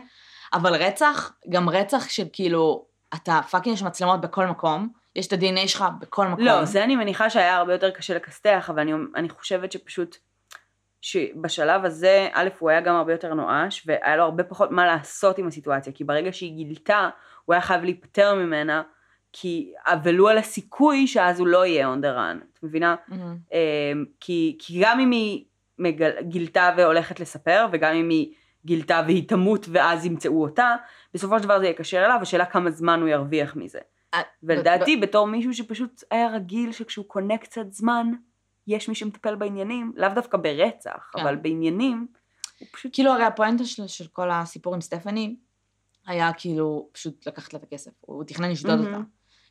אבל רצח, גם רצח של כאילו, אתה פאקינג יש מצלמות בכל מקום, יש את ה-DNA שלך בכל מקום. לא, זה אני מניחה שהיה הרבה יותר קשה לכסתח, אבל אני, אני חושבת שפשוט, שבשלב הזה, א', הוא היה גם הרבה יותר נואש, והיה לו הרבה פחות מה לעשות עם הסיטואציה, כי ברגע שהיא גילתה, הוא היה חייב להיפטר ממנה, כי, ולו על הסיכוי שאז הוא לא יהיה on the run, את מבינה? מהמם. אמ, כי, כי גם אם היא מגל, גילתה והולכת לספר, וגם אם היא גילתה והיא תמות ואז ימצאו אותה, בסופו של דבר זה יקשר אליו, השאלה כמה זמן הוא ירוויח מזה. אה, ולדעתי, בתור מישהו שפשוט היה רגיל שכשהוא קונה קצת זמן, יש מי שמטפל בעניינים, לאו דווקא ברצח, כן. אבל בעניינים, הוא פשוט... כאילו הרי הפואנטה של, של כל הסיפור עם סטפני, היה כאילו פשוט לקחת לה את הכסף, הוא תכנן לשדוד מהמם. אותה.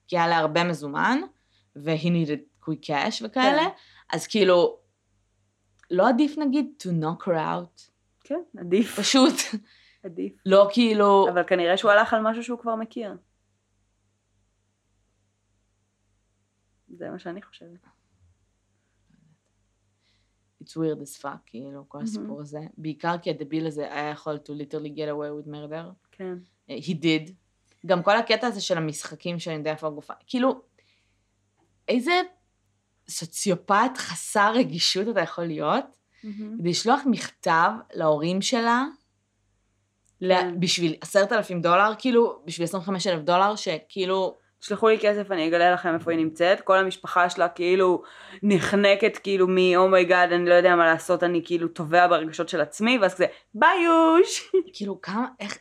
כי היה לה הרבה מזומן, והיא needed quick cash וכאלה, כן. אז כאילו, לא עדיף נגיד to knock her out? כן, עדיף, פשוט, *laughs* עדיף. לא כאילו, אבל כנראה שהוא הלך על משהו שהוא כבר מכיר. זה מה שאני חושבת. it's weird as fuck, כאילו, כל הסיפור הזה. בעיקר כי הדביל הזה היה יכול to literally get away with murder. כן. אה, he did. גם כל הקטע הזה של המשחקים שאני יודע איפה הגופה, כאילו, איזה סוציופט חסר רגישות אתה יכול להיות, כדי לשלוח מכתב להורים שלה, כן. בשביל עשרת אלפים דולר, כאילו, בשביל עשרים וחמש אלף דולר, שכאילו, תשלחו לי כסף, אני אגלה לכם איפה היא נמצאת. כל המשפחה שלה כאילו נחנקת כאילו מ-אומייגאד, אני לא יודע מה לעשות, אני כאילו טובע ברגשות של עצמי, ואז כזה, ביוש! כאילו, כמה, איך,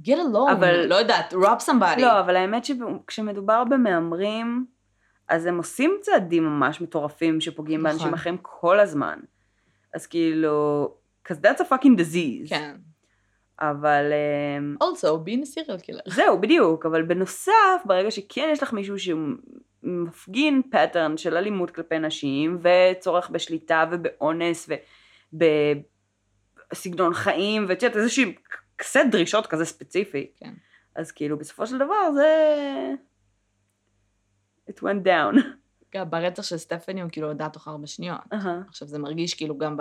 get alone, אבל- לא יודעת, rob somebody. לא, אבל האמת שכשמדובר במהמרים, אז הם עושים צעדים ממש מטורפים שפוגעים נכון. באנשים אחרים כל הזמן. אז כאילו, because that's a fucking disease. כן. אבל אמ, also, being a serial killer. *laughs* זהו, בדיוק, אבל בנוסף, ברגע שכן יש לך מישהו שהוא מפגין פטרן של אלימות כלפי נשים, וצורך בשליטה ובאונס ובסגנון חיים, ואת יודעת, איזושהי סט דרישות כזה ספציפי. כן. אז כאילו, בסופו של דבר זה... it went down. *laughs* גם ברצח של סטפני הוא כאילו הודה תוך ארבע שניות. אהה. עכשיו זה מרגיש כאילו גם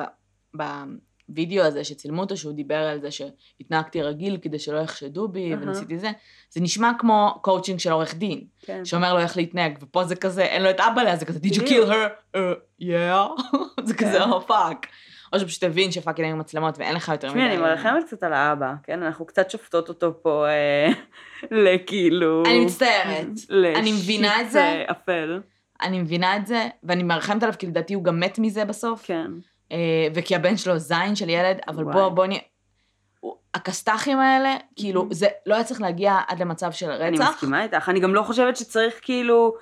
בווידאו הזה שצילמו אותו, שהוא דיבר על זה שהתנהגתי רגיל כדי שלא יחשדו בי, אהה. וניסיתי זה, זה נשמע כמו קואוצ'ינג של עורך דין, כן. שאומר לו איך להתנהג, ופה זה כזה, אין לו את אבא לה, זה כזה, did you kill her? Uh, yeah. *laughs* זה כזה, כן. oh fuck. או שפשוט הבין ש fucking היו מצלמות ואין לך יותר תשמעי, אני מרחמת קצת על האבא, כן? אנחנו קצת שופטות אותו פה אה, *laughs* לכאילו... אני מצטערת. אני מבינה את זה. ל shit, apple. אני מבינה את זה, ואני מרחמת עליו, כי לדעתי הוא גם מת מזה בסוף. כן. אה, וכי הבן שלו זין של ילד, אבל. בוא, בוא נהיה... הוא- הכסת"חים האלה, כאילו, זה לא היה צריך להגיע עד למצב של רצח. אני מסכימה איתך, אני גם לא חושבת שצריך כאילו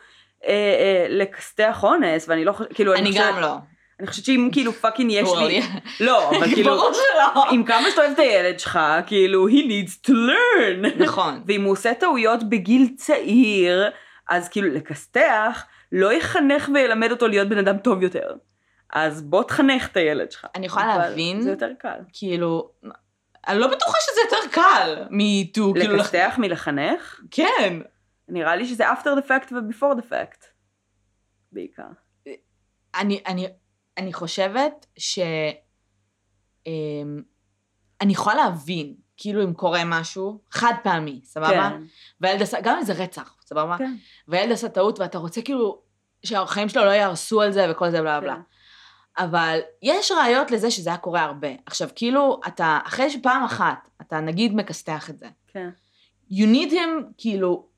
אה, אה, לכסתח אונס, ואני לא חושבת, כאילו, אני חושבת, גם לא. אני חושבת שאם כאילו fucking יש לי, לא, אבל *laughs* כאילו, ברור שלא. עם כמה שאתה אוהב את הילד שלך, כאילו, he needs to learn. נכון. ואם הוא עושה טעויות בגיל צעיר, אז כאילו לכסתח, לא יחנך וילמד אותו להיות בן אדם טוב יותר. אז בוא תחנך את הילד שלך. אני יכולה להבין. זה יותר קל. כאילו, אני לא בטוחה שזה יותר קל מ-to, כאילו, לכסתח מלחנך? כן. נראה לי שזה after the fact ו-before the fact. בעיקר. אני, אני, אני חושבת ש... אמ, אני יכולה להבין, כאילו אם קורה משהו חד פעמי, סבבה? כן. והילד עשה, גם אם זה רצח, סבבה? כן. והילד עשה טעות ואתה רוצה כאילו שהחיים שלו לא יהרסו על זה וכל זה בלה בלה. כן. אבל יש ראיות לזה שזה היה קורה הרבה. עכשיו, כאילו, אתה, אחרי שפעם אחת, אתה נגיד מכסתח את זה, כן. you need him, כאילו,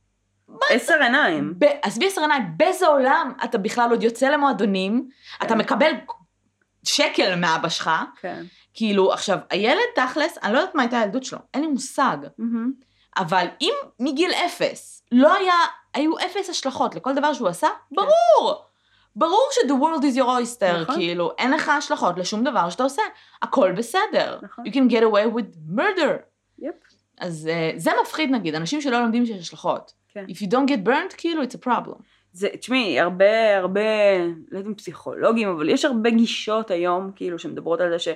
עשר עיניים. ב- עזבי עשר עיניים, באיזה עולם אתה בכלל עוד יוצא למועדונים, אתה כן. מקבל שקל מאבא שלך, כן. כאילו, עכשיו, הילד תכלס, אני לא יודעת מה הייתה הילדות שלו, אין לי מושג, מהמם. אבל אם מגיל אפס לא היה, היו אפס השלכות לכל דבר שהוא עשה, כן. ברור. ברור ש-the world is your oyster, נכון. כאילו, אין לך השלכות לשום דבר שאתה עושה, הכל בסדר. נכון. You can get away with murder. יפ. אז uh, זה מפחיד נגיד, אנשים שלא לומדים שיש השלכות. כן. If you don't get burned, כאילו, it's a problem. זה, תשמעי, הרבה, הרבה, לא יודעת אם פסיכולוגים, אבל יש הרבה גישות היום, כאילו, שמדברות על זה ש,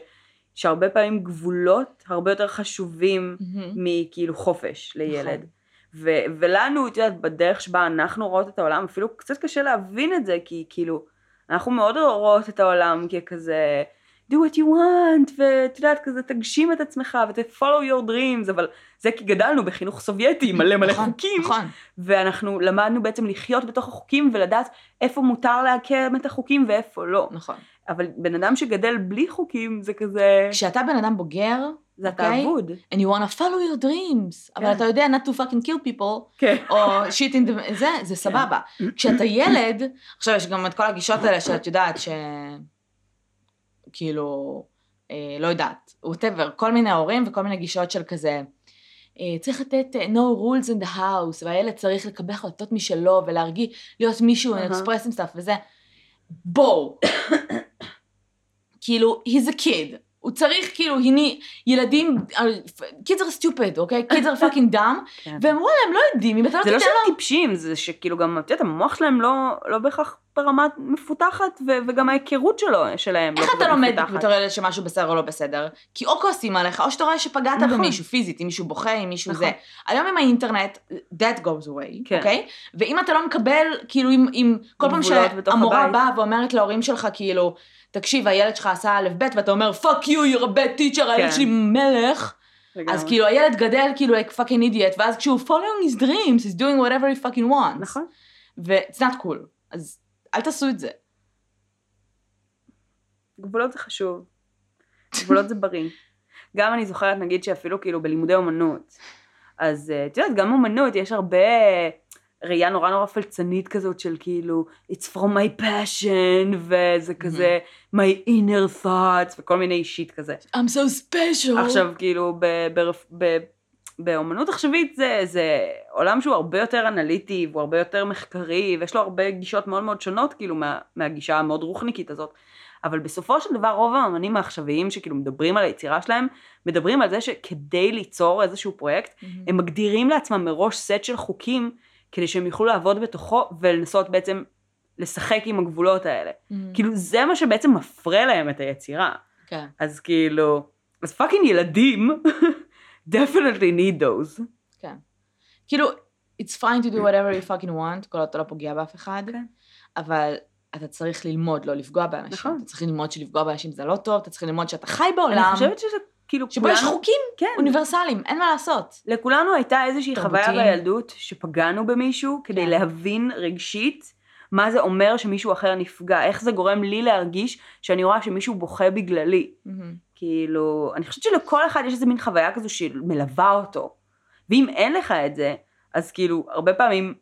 שהרבה פעמים גבולות הרבה יותר חשובים מכאילו חופש לילד. נכון. ו, ולנו, את יודעת, בדרך שבה אנחנו רואות את העולם, אפילו קצת קשה להבין את זה, כי כאילו, אנחנו מאוד רואות את העולם ככזה, do what you want, ואת יודעת, כזה תגשים את עצמך, ות-follow your dreams, אבל זה כי גדלנו בחינוך סובייטי, מלא מלא נכון, חוקים, נכון. ואנחנו למדנו בעצם לחיות בתוך החוקים ולדעת איפה מותר לעקם את החוקים ואיפה לא. נכון. אבל בן אדם שגדל בלי חוקים זה כזה, כשאתה בן אדם בוגר, זה אתה אוקיי? אבוד. and you want to follow your dreams, אבל כן. אתה יודע not to fucking kill people, כן. או shit in the... זה, זה סבבה. כשאתה ילד, עכשיו יש גם את כל הגישות האלה שאת יודעת ש... כאילו, אה, לא יודעת, whatever, כל מיני הורים וכל מיני גישות של כזה, אה, צריך לתת אה, no rules in the house, והילד צריך לקבל החלטות משלו ולהרגיש, להיות מישהו, and express himself וזה. בואו. *coughs* כאילו, he's a kid. הוא צריך, כאילו, הנה, ילדים, kids are stupid, אוקיי? kids are fucking dumb, *laughs* כן. והם וואלה, הם לא יודעים, אם אתה לא זה לא תיתן שהם לו... טיפשים, זה שכאילו גם, את יודעת, המוח שלהם לא, לא בהכרח ברמה מפותחת, ו- וגם ההיכרות שלו, שלהם לא איך אתה לומד. בתור ילד שמשהו בסדר או לא בסדר? כי או כועסים עליך, או שאתה רואה שפגעת נכון. במישהו פיזית, אם מישהו בוכה, אם מישהו נכון. זה. היום עם האינטרנט, that goes away, כן. אוקיי? ואם אתה לא מקבל, כאילו, אם, אם כל פעם שהמורה. באה ואומרת להורים שלך, כאילו, תקשיב, הילד שלך עשה א' ב', ואתה אומר, fuck you, you're a bad teacher, הילד כן. שלי מלך, לגמרי. אז כאילו הילד גדל כאילו like fucking idiot, ואז כשהוא following his dreams, he's doing whatever he fucking wants. נכון. ו-it's not cool. אז אל תעשו את זה. גבולות זה חשוב. גבולות זה בריא. גם אני זוכרת נגיד שאפילו כאילו בלימודי אומנות, אז אה, את יודעת גם אומנות יש הרבה ראייה נורא נורא פלצנית כזאת של כאילו it's from my passion וזה כזה my inner thoughts וכל מיני אישית כזה. I'm so special. עכשיו כאילו ב- ברפ- ב- באומנות עכשווית זה, זה עולם שהוא הרבה יותר אנליטי והוא הרבה יותר מחקרי ויש לו הרבה גישות מאוד מאוד שונות כאילו מה, מהגישה המאוד רוחניקית הזאת. אבל בסופו של דבר רוב האמנים העכשוויים שכאילו מדברים על היצירה שלהם, מדברים על זה שכדי ליצור איזשהו פרויקט, מהמם. הם מגדירים לעצמם מראש סט של חוקים כדי שהם יוכלו לעבוד בתוכו ולנסות בעצם לשחק עם הגבולות האלה. מהמם. כאילו זה מה שבעצם מפרה להם את היצירה. כן. אז כאילו, אז fucking ילדים *laughs* definitely need those. כן. כאילו, it's fine to do whatever you fucking want, כל עוד אתה לא פוגע באף אחד, כן. אבל אתה צריך ללמוד לא לפגוע באנשים. נכון. אתה צריך ללמוד שלפגוע באנשים זה לא טוב, אתה צריך ללמוד שאתה חי אני בעולם, חושבת שזה כאילו שבו יש חוקים כן, אוניברסליים, אין מה לעשות. לכולנו הייתה איזושהי חוויה תרבותיים. בילדות שפגענו במישהו כדי כן. להבין רגשית מה זה אומר שמישהו אחר נפגע, איך זה גורם לי להרגיש שאני רואה שמישהו בוכה בגללי. מהמם. כאילו, אני חושבת שלכל אחד יש איזה מין חוויה כזו שמלווה אותו. ואם אין לך את זה, אז כאילו, הרבה פעמים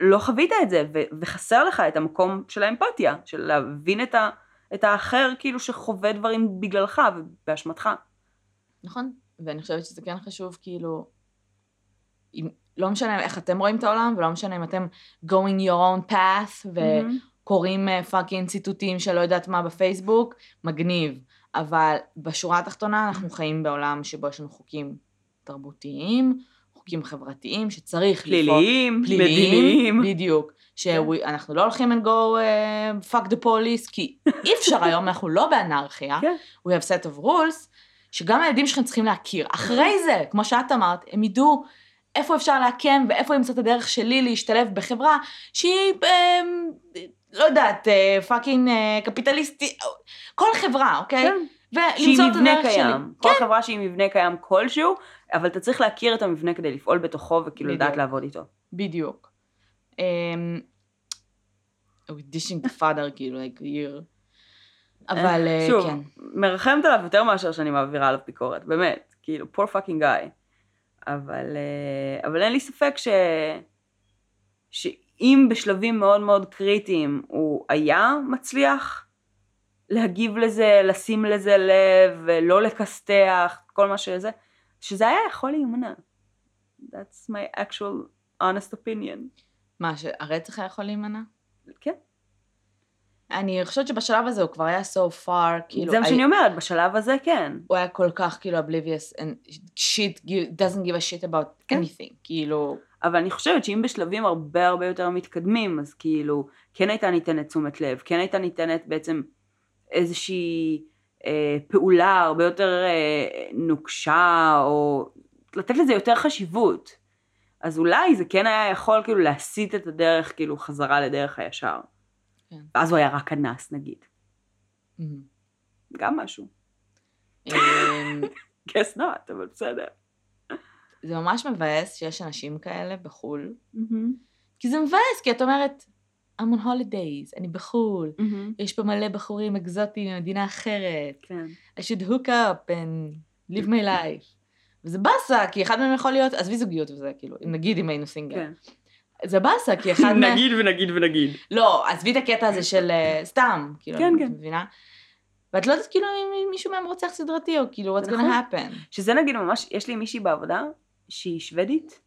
לא חווית את זה, ו- וחסר לך את המקום של האמפתיה, של להבין את, ה- את האחר כאילו שחווה דברים בגללך ובאשמתך. נכון. ואני חושבת שזה כן חשוב, כאילו, אם, לא משנה איך אתם רואים את העולם, ולא משנה אם אתם going your own path, וקוראים fucking uh, ציטוטים של לא יודעת מה בפייסבוק, מגניב. אבל בשורה התחתונה אנחנו חיים בעולם שבו יש לנו חוקים תרבותיים, חוקים חברתיים שצריך פליליים, לפעול, פליליים, מדיניים. בדיוק. שאנחנו לא הולכים and go uh, fuck the police, כי אי אפשר היום, אנחנו לא באנרכיה, כן. we have set of rules, שגם הילדים שלכם צריכים להכיר. אחרי זה, כמו שאת אמרת, הם ידעו איפה אפשר להקם ואיפה למצוא את הדרך שלי להשתלב בחברה שהיא, אה, לא יודעת, פאקינג אה, קפיטליסטית, כל חברה, אוקיי? כן. ולמצוא את הדרך קיים. שלי. כל כן, חברה שהיא מבנה קיים כלשהו, אבל אתה צריך להכיר את המבנה כדי לפעול בתוכו וכאילו לדעת. לעבוד איתו. בדיוק. אמ, auditioning the father, כאילו, like year. אבל אה, שוב, כן. מרחמת עליו יותר מאשר שאני מעבירה עליו ביקורת, באמת, כאילו, poor fucking guy. אבל, אה, אבל אין לי ספק ש... שאם בשלבים מאוד מאוד קריטיים הוא היה מצליח להגיב לזה, לשים לזה לב, ולא לכסתח, כל מה שזה, שזה היה יכול להימנע. That's my actual honest opinion. מה, שהרצח היה יכול להימנע? כן. אני חושבת שבשלב הזה הוא כבר היה so far, כאילו, זה מה I- שאני אומרת, בשלב הזה כן. הוא היה כל כך כאילו oblivious and shit doesn't give a shit about כן. anything, כאילו, אבל אני חושבת שאם בשלבים הרבה הרבה יותר מתקדמים, אז כאילו, כן הייתה ניתנת תשומת לב, כן הייתה ניתנת בעצם איזושהי אה, פעולה הרבה יותר אה, נוקשה, או לתת לזה יותר חשיבות. אז אולי זה כן היה יכול כאילו להסיט את הדרך כאילו חזרה לדרך הישר. כן. ואז הוא היה רק אנס נגיד. גם משהו. אמ, *laughs* guess not, אבל בסדר. זה ממש מבאס שיש אנשים כאלה בחו"ל, כי זה מבאס, כי את אומרת, I'm on holidays, אני בחו"ל, יש פה מלא בחורים אקזוטיים ממדינה אחרת, כן. I should hook up and live my life. וזה באסה, כי אחד מהם יכול להיות, עזבי זוגיות וזה, כאילו, נגיד אם היינו סינגל. כן. זה באסה, כי אחד *laughs* מהם... נגיד ונגיד ונגיד. לא, עזבי את הקטע הזה של אה, סתם, כאילו, כן, את כן. מבינה? ואת לא יודעת כאילו אם מישהו מהם רוצח סדרתי, או כאילו, what's נכון. gonna happen. שזה נגיד ממש, יש לי מישהי בעבודה שהיא שוודית,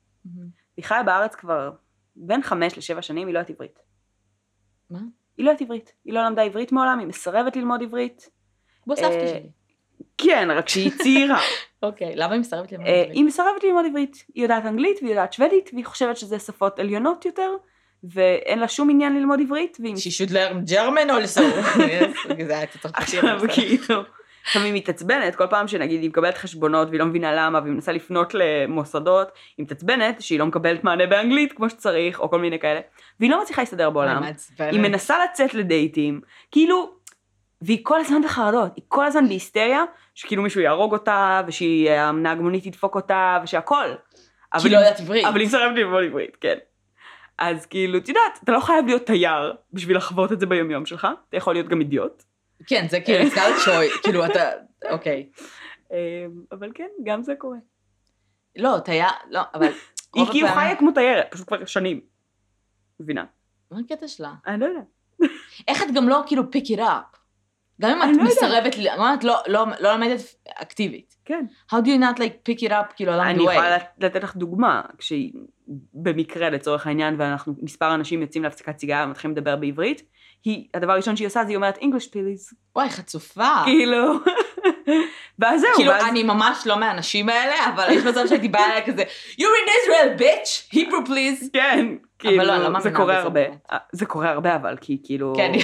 היא חיה בארץ כבר בין חמש לשבע שנים, היא לא יודעת עברית. מה? היא לא יודעת עברית. היא לא למדה עברית מעולם, היא מסרבת ללמוד עברית. כמו סבתא אה, שלי. כן, רק שהיא צעירה. *laughs* אוקיי, למה היא מסרבת ללמוד אה, עברית? היא מסרבת ללמוד עברית. היא יודעת אנגלית והיא יודעת שוודית, והיא חושבת שזה שפות עליונות יותר, ואין לה שום עניין ללמוד עברית, She should learn German also. *laughs* עכשיו. כאילו, עכשיו היא מתעצבנת כל פעם שנגיד היא מקבלת חשבונות והיא לא מבינה למה והיא מנסה לפנות למוסדות, היא מתעצבנת שהיא לא מקבלת מענה באנגלית כמו שצריך או כל מיני כאלה, והיא לא מצליחה להסתדר בעולם. היא מנסה לצאת לדייטים, כאילו, והיא כל הזמן בחרדות, היא כל הזמן בהיסטריה, שכאילו מישהו יהרוג אותה ושהנהג מונית ידפוק אותה ושהכל. כי לא יודעת עברית. אבל היא מסרבת ללמוד עברית, כן. אז כאילו, את יודעת, אתה לא חייב להיות תייר בשביל לחוות את זה ביומיום שלך, אתה יכול להיות גם אידיוט. כן, זה כאילו, it's not choice, כאילו אתה, אוקיי. *laughs* אמ, אבל כן, גם זה קורה. לא, תייר, לא, אבל... היא כאילו חיה כמו תיירת, פשוט כבר שנים. מבינה? מה הקטע שלה? אני לא יודעת. איך את גם לא כאילו pick it up? גם אם אני את לא. מסרבת, את לא- לא לא לומדת אקטיבית. כן. How do you not like pick it up כאילו along אני the יכולה way? לת- לתת לך דוגמה, כשהיא במקרה לצורך העניין, ואנחנו מספר אנשים יוצאים להפסקת סיגריה ומתחילים לדבר בעברית, היא, הדבר הראשון שהיא עושה זה היא אומרת English please, וואי, חצופה. כאילו, ואז זהו, כאילו, ואז- אני ממש לא מהאנשים האלה, אבל יש מצב שהייתי באה אליה כזה, You're in Israel, bitch! Hebrew please! כן, כאילו, לא, אני לא זה קורה הרבה, זה קורה הרבה אבל, כי כאילו, כן, אני.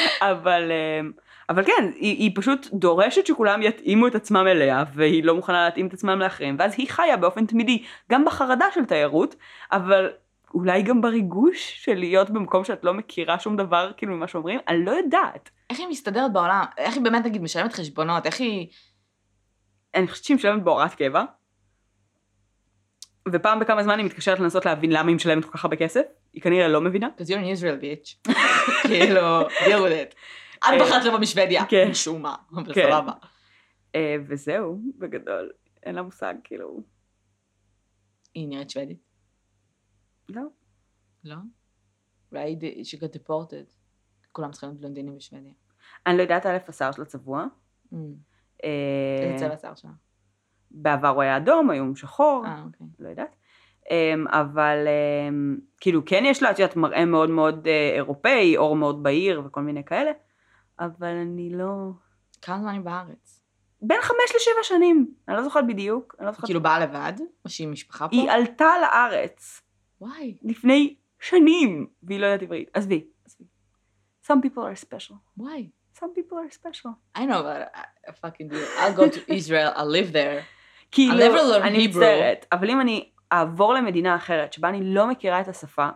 *laughs* אבל, אמ, אבל כן, היא, היא פשוט דורשת שכולם יתאימו את עצמם אליה, והיא לא מוכנה להתאים את עצמם לאחרים, ואז היא חיה באופן תמידי, גם בחרדה של תיירות, אבל אולי גם בריגוש של להיות במקום שאת לא מכירה שום דבר, כאילו, ממה שאומרים, אני לא יודעת. איך היא מסתדרת בעולם? איך היא באמת, נגיד, משלמת חשבונות? איך היא... אני חושבת שהיא משלמת בהוראת קבע, ופעם בכמה זמן היא מתקשרת לנסות להבין למה היא משלמת כל כך הרבה כסף, היא כנראה לא מבינה. Because you're in Israel, bitch. *laughs* כאילו, deal with it. את אה, בחרת לבוא משוודיה. כן. משום מה, אבל כן. סבבה. אה, וזהו, בגדול, אין לה מושג, כאילו, היא נראית שוודית? לא. לא? אולי she got deported. כולם צריכים להיות בלונדינים בשוודיה. אני לא יודעת, א', השיער שלה צבוע, Mm. אה, איזה צבע השיער שלה? בעבר הוא היה אדום, היום הוא שחור, אה, אוקיי. לא יודעת. אמ, אבל אמ, כאילו כן יש לה, את יודעת, מראה מאוד מאוד אה, אירופאי, אור מאוד בהיר וכל מיני כאלה, אבל אני לא... כמה זמן היא בארץ? בין חמש לשבע שנים, אני לא זוכרת בדיוק, אני לא זוכרת. כאילו באה לבד? או שהיא משפחה פה? היא עלתה לארץ וואי, לפני שנים, והיא לא יודעת עברית. עזבי, עזבי. Some people are special. וואי. Some people are special. I know, but I, I fucking do. I'll go to *laughs* Israel, I'll live there. כאילו, never learn אני. מצטערת, אבל אם אני אעבור למדינה אחרת שבה אני לא מכירה את השפה,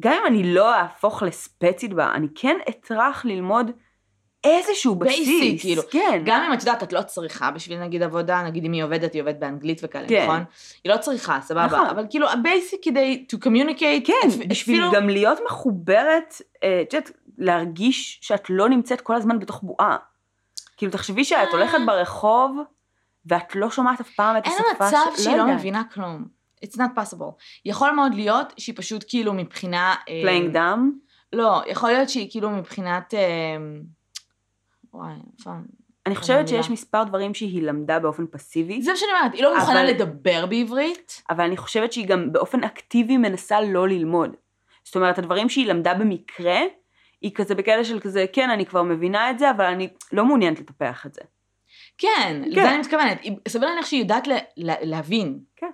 גם אם אני לא אהפוך לספצית בה, אני כן אטרח ללמוד איזשהו בסיס. כאילו. כן. גם אם את יודעת, את לא צריכה בשביל נגיד עבודה, נגיד אם היא עובדת, היא עובדת באנגלית וכאלה, כן. נכון? היא לא צריכה, סבבה. נכון. אבל כאילו, ה basic כדי to communicate, כן, אפילו- בשביל גם להיות מחוברת, אה, את יודעת, להרגיש שאת לא נמצאת כל הזמן בתוך בועה. כאילו, תחשבי שאת הולכת ברחוב, ואת לא שומעת אף פעם את אין השפה מצב ש- שהיא לא יודעת. מבינה כלום. It's not possible. יכול מאוד להיות שהיא פשוט כאילו מבחינה... אה, playing dumb? לא, יכול להיות שהיא כאילו מבחינת... אה, וואי. אני חושבת המילה. שיש מספר דברים שהיא למדה באופן פסיבי, זה מה שאני אומרת, היא לא מוכנה לדבר בעברית. אבל אני חושבת שהיא גם באופן אקטיבי מנסה לא ללמוד. זאת אומרת, הדברים שהיא למדה במקרה, היא כזה בכאלה של כזה, כן, אני כבר מבינה את זה, אבל אני לא מעוניינת לטפח את זה. כן, לזה כן. אני מתכוונת. סביר להניח שהיא יודעת להבין. כן.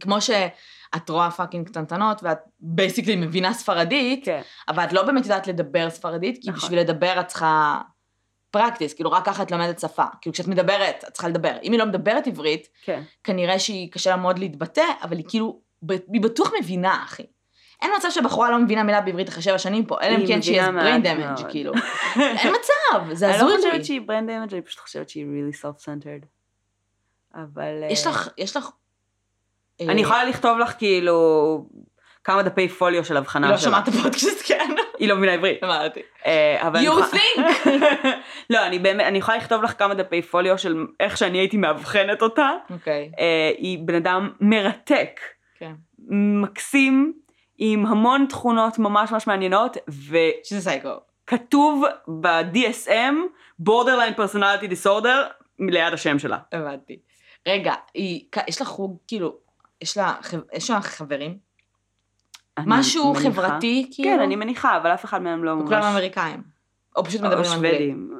כמו שאת רואה fucking קטנטנות, ואת basically מבינה ספרדית, כן. אבל את לא באמת יודעת לדבר ספרדית, כי נכון. בשביל לדבר את צריכה practice, כאילו רק ככה את לומדת שפה. כאילו כשאת מדברת, את צריכה לדבר. אם היא לא מדברת עברית, כן. כנראה שהיא קשה לה מאוד להתבטא, אבל היא כאילו, היא בטוח מבינה, אחי. אין מצב שבחורה לא מבינה מילה בעברית אחרי שבע שנים פה, אלא אם כן שהיא מבינה brain damage, מאוד. כאילו. *laughs* אין מצב, זה אני לא הזוי לי. חושבת שהיא brain damaged, אני פשוט חושבת שהיא really self-centered. אבל... אה, יש לך, יש לך... אני יכולה לכתוב לך כאילו כמה דפי פוליו של הבחנה לא שלה. שמעת פודקאסט, כן? היא לא מבינה עברית. אמרתי. אה, אבל You think? *laughs* לא, אני באמת, אני יכולה לכתוב לך כמה דפי פוליו של איך שאני הייתי מאבחנת אותה. אוקיי, אה, היא בן אדם מרתק, כן. מקסים, עם המון תכונות ממש ממש מעניינות, שזה סייקו. וכתוב ב-DSM, borderline personality disorder, ליד השם שלה. הבנתי. רגע, היא, יש לה חוג, כאילו, יש לה, יש לה חברים? משהו מניחה. חברתי, כאילו? כן, אני מניחה, אבל אף אחד מהם לא ממש... וכולם אמריקאים. או פשוט או מדברים אנגלית. שוודים.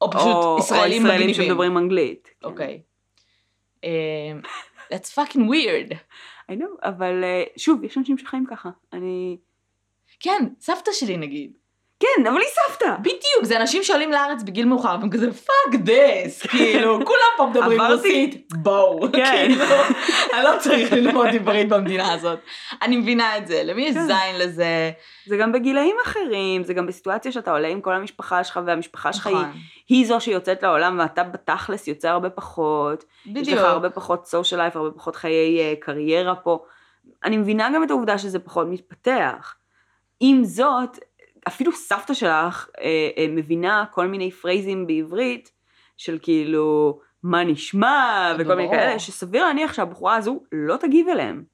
או פשוט או- ישראלים או ישראלים מגניבים. שמדברים אנגלית. כן. אוקיי. אמ, That's fucking weird. I know, אבל אה, שוב, יש אנשים שחיים ככה. אני... כן, סבתא שלי נגיד. כן, אבל היא סבתא. בדיוק, זה אנשים שעולים לארץ בגיל מאוחר, והם כזה fuck this, *laughs* כאילו, כולם פה מדברים. רוסית, בואו, *laughs* כן. *laughs* כאילו, אני לא צריך ללמוד עברית במדינה הזאת. אני מבינה את זה, למי יש כן. זין לזה? זה גם בגילאים אחרים, זה גם בסיטואציה שאתה עולה עם כל המשפחה שלך, והמשפחה שלך היא, נכון, היא זו שיוצאת לעולם, ואתה בתכלס יוצא הרבה פחות. יש בדיוק. לך הרבה פחות סושיאל לייף, הרבה פחות חיי אה, קריירה פה. אני מבינה גם את העובדה שזה פחות מתפתח. עם זאת, אפילו סבתא שלך אה, אה, מבינה כל מיני פרייזים בעברית, של כאילו, מה נשמע, וכל מיני. כאלה, שסביר להניח שהבחורה הזו לא תגיב אליהם.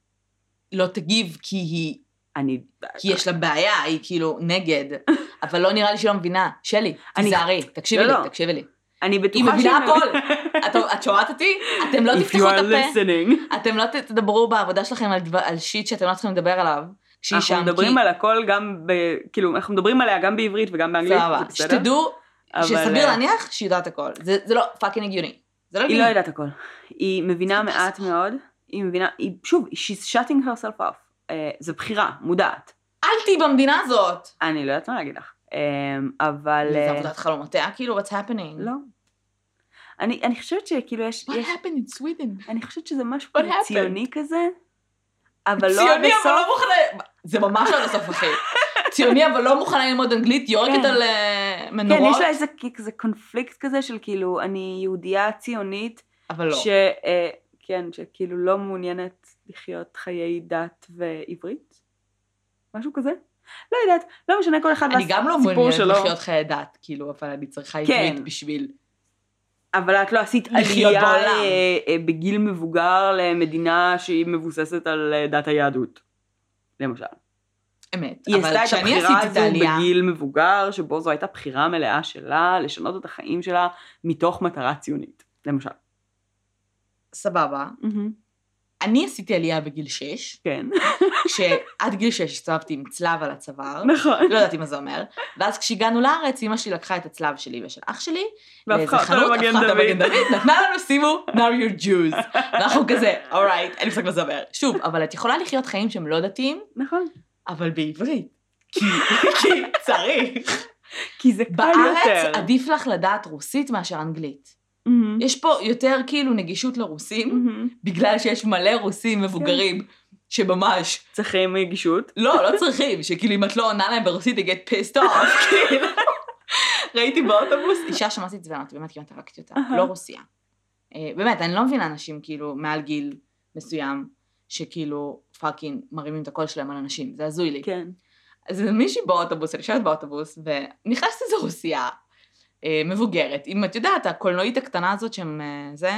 לא תגיב כי היא, אני... כי יש לה בעיה, היא כאילו נגד, *laughs* אבל לא נראה לי שהיא לא מבינה. שלי, אני- תיזהרי, תקשיבי לא, לי, לא. תקשיבי לי. אני בטוחה היא מבינה שהיא- הכל. את- את שומעת אותי? אתם לא תפתחו את הפה. אתם לא תדברו בעבודה שלכם על, דבר, על שיט שאתם לא צריכים לדבר עליו. אנחנו שם, מדברים כי... על הכל גם ב... כאילו, אנחנו מדברים עליה גם בעברית וגם באנגלית, סבבה, זה בסדר? שתדעו אבל, שסביר אה, להניח שהיא יודעת הכל. זה, זה לא פאקינג הגיוני. זה לא היא. לא יודעת הכל. היא מבינה מעט מאוד, היא מבינה, היא, שוב, she's shutting herself off. אה, זו בחירה, מודעת. אל תהיי במדינה הזאת. אני לא יודעת מה להגיד לך. אה, אבל... זה עבודת חלומותיה, כאילו, what's happening? לא. אני, אני חושבת שכאילו יש, What יש, happened in Sweden? אני חושבת שזה משהו happened? ציוני כזה, אבל לא עד ציוני אבל הסוף. לא מוכנה, זה ממש עד הסוף אחי. ציוני אבל לא מוכנה ללמוד אנגלית, יורקת כן. על אה, כן, מנורות. יש לה איזה כזה קונפליקט כזה של כאילו, אני יהודייה ציונית, אבל לא. ש... אה, כן, שכאילו לא מעוניינת לחיות חיי דת ועברית? משהו כזה? לא יודעת, לא משנה כל אחד אני גם לא והסיפור מעוניינת שלו. לחיות חיי דת, כאילו, אבל אני צריכה כן. עברית בשביל... אבל את לא עשית עלייה. אה, בגיל מבוגר למדינה שהיא מבוססת על אה, דת היהדות, למשל. אמת. היא עשתה את הבחירה הזו בגיל מבוגר, שבו זו הייתה בחירה מלאה שלה לשנות את החיים שלה מתוך מטרה ציונית. למשל. סבבה. אני עשיתי עלייה בגיל 6, כן. שעד גיל 6 הסתובבתי עם צלב על הצוואר. נכון. לא ידעתי מה זה אומר. ואז כשהגענו לארץ, אמא שלי לקחה את הצלב שלי ושל אח שלי, והפכה אותו למגן דוד. נתנה לנו, שימו, now you're Jews. ואנחנו כזה, אורייט, אין לי מושג מה זה אומר. שוב, אבל את יכולה לחיות חיים שהם לא דתיים, נכון. אבל בעברית. כי, כי צריך. כי זה קל בארץ יותר. עדיף לך לדעת רוסית מאשר אנגלית. מהמם. יש פה יותר כאילו נגישות לרוסים, מהמם. בגלל שיש מלא רוסים מבוגרים שממש צריכים רגישות. לא, לא צריכים, שכאילו אם את לא עונה להם ברוסית, they get pissed off, *laughs* כאילו. ראיתי באוטובוס, *laughs* אישה שמעתי את זה ואמרתי, באמת כמעט הרגתי אותה, אהה. לא רוסיה. אה, באמת, אני לא מבינה אנשים כאילו מעל גיל מסוים, שכאילו fucking מרימים את הקול שלהם על אנשים, זה הזוי לי. כן. אז מישהי באוטובוס, אני יושבת באוטובוס, ונכנסת איזו רוסיה מבוגרת, עם, את יודעת, הקלנועית הקטנה הזאת שהם, אה, זה,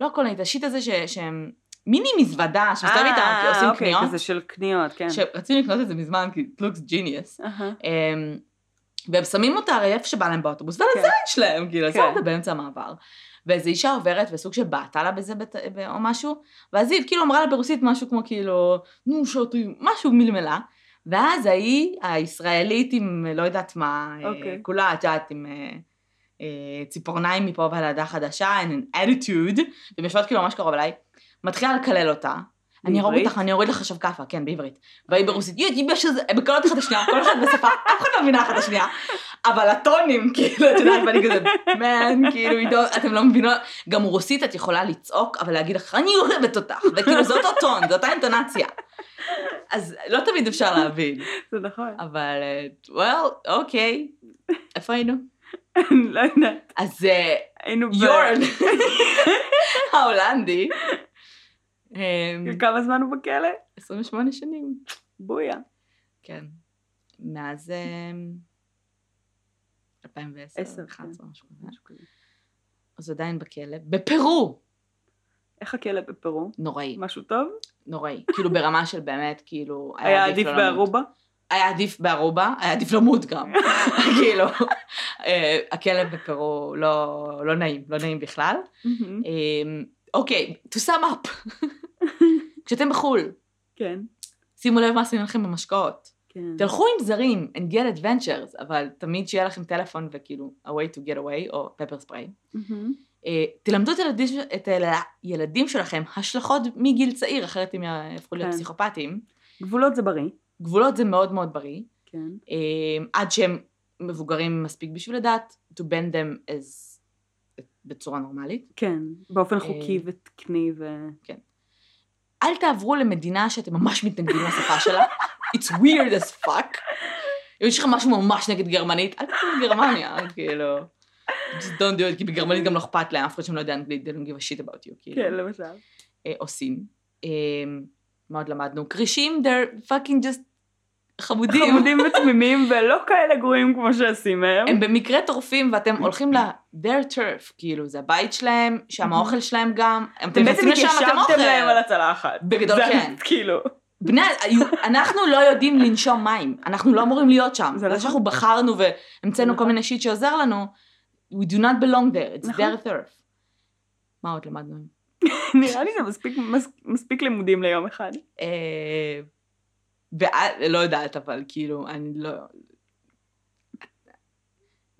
לא הקלנועית, ה shit הזה ש, שהם מיני מזוודה, שמסתובב איתם, כי עושים אוקיי, קניות, כזה של קניות, כן. שרצינו לקנות את זה מזמן, כי it looks genius. אמ, והם שמים אותה הרי איפה שבא להם באוטובוס, ועל כן. הזין שלהם, כאילו, כן. אותה באמצע המעבר. ואיזו אישה עוברת וסוג של בעטה לה בזה בת- או משהו, ואז היא כאילו אמרה לה ברוסית משהו כמו כאילו, נו שוטי, משהו מלמלה. ואז ההיא, הישראלית עם לא יודעת מה, אה, אוקיי. כולה, את יודעת, עם אה, אה, ציפורניים מפה ועד חדשה, and an attitude, והן יושבות כאילו ממש קרוב אליי, מתחילה לקלל אותה. אני ארוג בעברית? אותך, אני אוריד לך עכשיו כאפה, כן, בעברית. והיא ברוסית, יואי, יש איזה, הם מקללות אחת השנייה, כל אחת בשפה, אף אחד לא מבינה אחת השנייה. אבל הטונים, כאילו, את יודעת, ואני כזה, מן, כאילו, עידו, אתם לא מבינות, גם רוסית את יכולה לצעוק, אבל להגיד לך, אני אוהבת אותך, וכאילו, זה אותו טון, זו אותה אינטונציה. אז לא תמיד אפשר להבין, זה נכון. אבל, אה, well, אוקיי, איפה היינו? אני לא יודעת. אז אה, היינו ב... יורן, *laughs* ההולנדי, אה, כמה זמן הוא בכלא? 28 שנים. בויה. כן. מאז אה, 2010, עשר, 2011, משהו כזה. משהו כזה. אז עדיין בכלא. בפרו! איך הכלא בפרו? נוראי, משהו טוב? נוראי. כאילו ברמה של באמת, כאילו... היה עדיף לא. בערובה? היה עדיף בערובה, היה עדיף למות גם. *laughs* כאילו, אה, הכלא בפרו לא, לא נעים, לא נעים בכלל. אה, אוקיי, to sum up. *laughs* כשאתם בחו"ל, כן. שימו לב מה עושים לכם במשקאות. כן. תלכו עם זרים and get adventures, אבל תמיד שיהיה לכם טלפון וכאילו a way to get away, או ספריי. מהמם. אה, תלמדו את הילדים, את הילדים שלכם השלכות מגיל צעיר, אחרת הם יהפכו להיות כן. פסיכופטים. גבולות זה בריא. גבולות זה מאוד מאוד בריא, כן. אה, עד שהם מבוגרים מספיק בשביל לדעת to bend them as בצורה נורמלית. כן. באופן אה, חוקי ותקני ו... אל תעברו למדינה שאתם ממש מתנגדים לשפה שלה. It's weird as fuck. אם יש לך משהו ממש נגד גרמנית, אל תעברו לגרמניה, כאילו. just don't do it, כי בגרמנית גם לא אכפת להם, אף אחד שם לא יודע אנגלית, they don't give a shit about you, כאילו. כן, למשל. אה, או סין. מה עוד למדנו? כרישים, they're fucking just חמודים. חמודים ותמימים ולא כאלה גרועים כמו שעשים מהם. הם במקרה טורפים ואתם הולכים ל... their turf, כאילו, זה הבית שלהם, שם האוכל שלהם גם, אתם בעצם התיישבתם להם על. הצלחת. בגדול כן. כאילו. בני, אנחנו לא יודעים לנשום מים, אנחנו לא אמורים להיות שם. זה זה נכון. שאנחנו בחרנו והמצאנו כל נכון. מיני שיט שעוזר לנו, we do not belong there, it's נכון. their turf. מה עוד למדנו? *laughs* נראה לי זה מספיק- מס- מספיק לימודים ליום אחד. אה, ואת- לא יודעת, אבל כאילו, אני לא...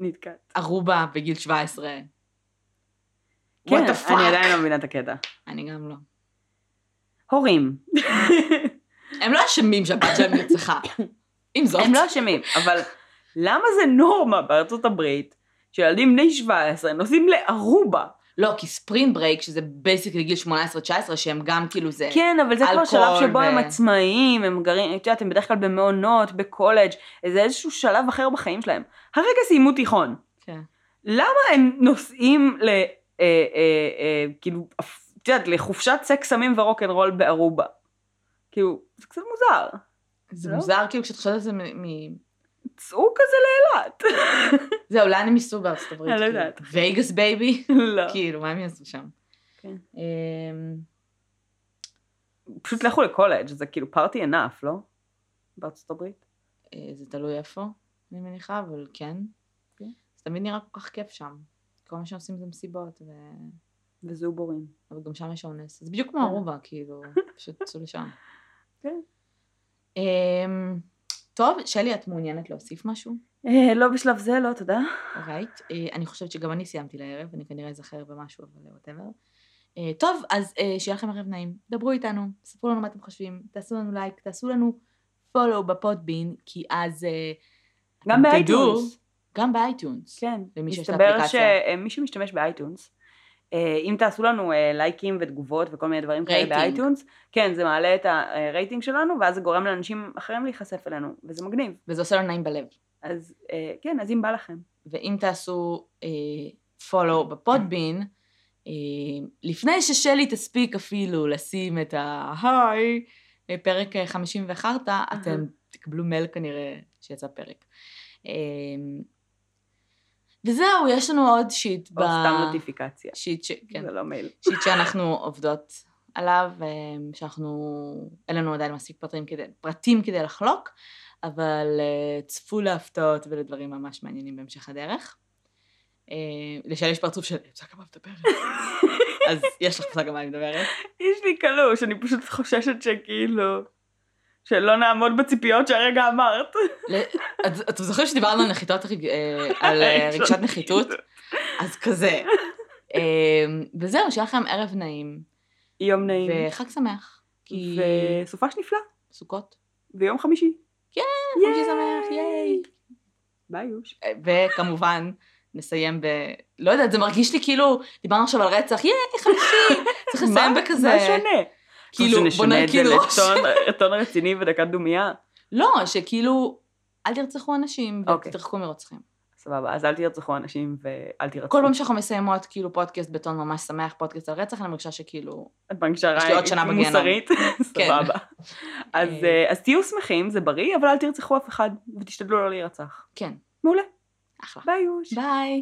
נתקעת. ארובה בגיל 17. כן, What the אני fuck? עדיין לא מבינה את הקטע. אני גם לא. הורים. *laughs* הם לא אשמים שהבת שלהם נרצחה. עם זאת. הם לא אשמים, אבל למה זה נורמה בארצות הברית שילדים בני 17 נוסעים לארובה? לא, כי spring break, שזה basically גיל 18-19, שהם גם כאילו זה... כן, אבל זה כבר שלב שבו ו- הם עצמאיים, הם גרים, את יודעת, הם בדרך כלל במעונות, בקולג', איזה איזשהו שלב אחר בחיים שלהם. הרגע סיימו תיכון. כן. למה הם נוסעים ל... אה, אה, אה, כאילו, את יודעת, לחופשת סקס סמים ורוקנרול בארובה? כאילו, זה קצת מוזר. זה לא? מוזר כאילו כשאת חושבת על זה מ... מ- צאו כזה לאילת. זהו, לאן הם ייסעו בארצות הברית? אני לא כאילו? יודעת. Vegas baby? לא. כאילו, מה הם יעשו שם? כן. אמ, פשוט לכו לקולג', זה כאילו פארטי ענף, לא? בארצות הברית. אה, זה תלוי איפה, אני מניחה, אבל כן. כן. זה תמיד נראה כל כך כיף שם. כל מה שעושים זה מסיבות, ו... וזובורים. אבל גם שם יש אונס. זה בדיוק כמו כן. ארובה, כאילו, פשוט צאו לשם. כן. טוב, שלי, את מעוניינת להוסיף משהו? אה, לא בשלב זה, לא, תודה. אורייט. אה, אני חושבת שגם אני סיימתי לערב, אני כנראה אזכר במשהו, אבל ווטאבר. טוב, אז אה, שיהיה לכם ערב נעים. דברו איתנו, ספרו לנו מה אתם חושבים, תעשו לנו לייק, תעשו לנו follow ב Podbean, כי אז... אה, גם ב iTunes. גם ב iTunes. כן. למי שיש את מסתבר האפליקציה. שמי שמשתמש ב iTunes, אה, אם תעשו לנו אה, לייקים ותגובות וכל מיני דברים כאלה. ב iTunes, כן, זה מעלה את הרייטינג שלנו, ואז זה גורם לאנשים אחרים להיחשף אלינו, וזה מגניב. וזה עושה לו נעים בלב. אז אה, כן, אז אם בא לכם. ואם תעשו follow ב Podbean, אה, לפני ששלי תספיק אפילו לשים את ההיי, אה, פרק אה, 50 וחרטא, אתם תקבלו מייל כנראה שיצא פרק. וזהו, יש לנו עוד shit. או סתם נוטיפיקציה. שיט, ש... כן, זה לא מייל. *laughs* shit שאנחנו עובדות עליו, אה, שאנחנו, אין לנו עדיין מספיק פרטים כדי, פרטים כדי לחלוק, אבל אה, צפו להפתעות ולדברים ממש מעניינים בהמשך הדרך. אה, לשאלה יש פרצוף של, אפשר גם מדברת. אז יש לך מושג על מה אני מדברת. יש לי קלוש, אני פשוט חוששת שכאילו... שלא נעמוד בציפיות שהרגע אמרת. את- זוכרים שדיברנו על נחיתות, אה, על אה, *laughs* רגשת נחיתות? *laughs* אז כזה. אה, וזהו, שיהיה לכם ערב נעים, יום נעים. וחג שמח. וסופש נפלא. סוכות. ויום חמישי. חמישי שמח, ייי. ביי יוש. וכמובן, נסיים ב... לא יודעת, זה מרגיש לי כאילו, דיברנו עכשיו על רצח, ייי, חמישי, צריך *laughs* לסיים בכזה, מה שונה? כאילו, בוא את זה ראש. לטון- *laughs* טון רציני ודקת דומייה. לא, שכאילו, אל תרצחו אנשים אוקיי. ותתרחקו מרוצחים. סבבה, אז אל תרצחו אנשים ואל תירצחו. כל פעם שאנחנו מסיימות כאילו פודקאסט בטון ממש שמח, פודקאסט על רצח, אני מרגישה שכאילו, את מרגישה בגיהנום. מוסרית? *laughs* כן. סבבה. אז, אה. אה, אז תהיו שמחים, זה בריא, אבל אל תרצחו אף אחד, ותשתדלו לא להירצח. כן, מעולה. אחלה. ביי יוש. ביי.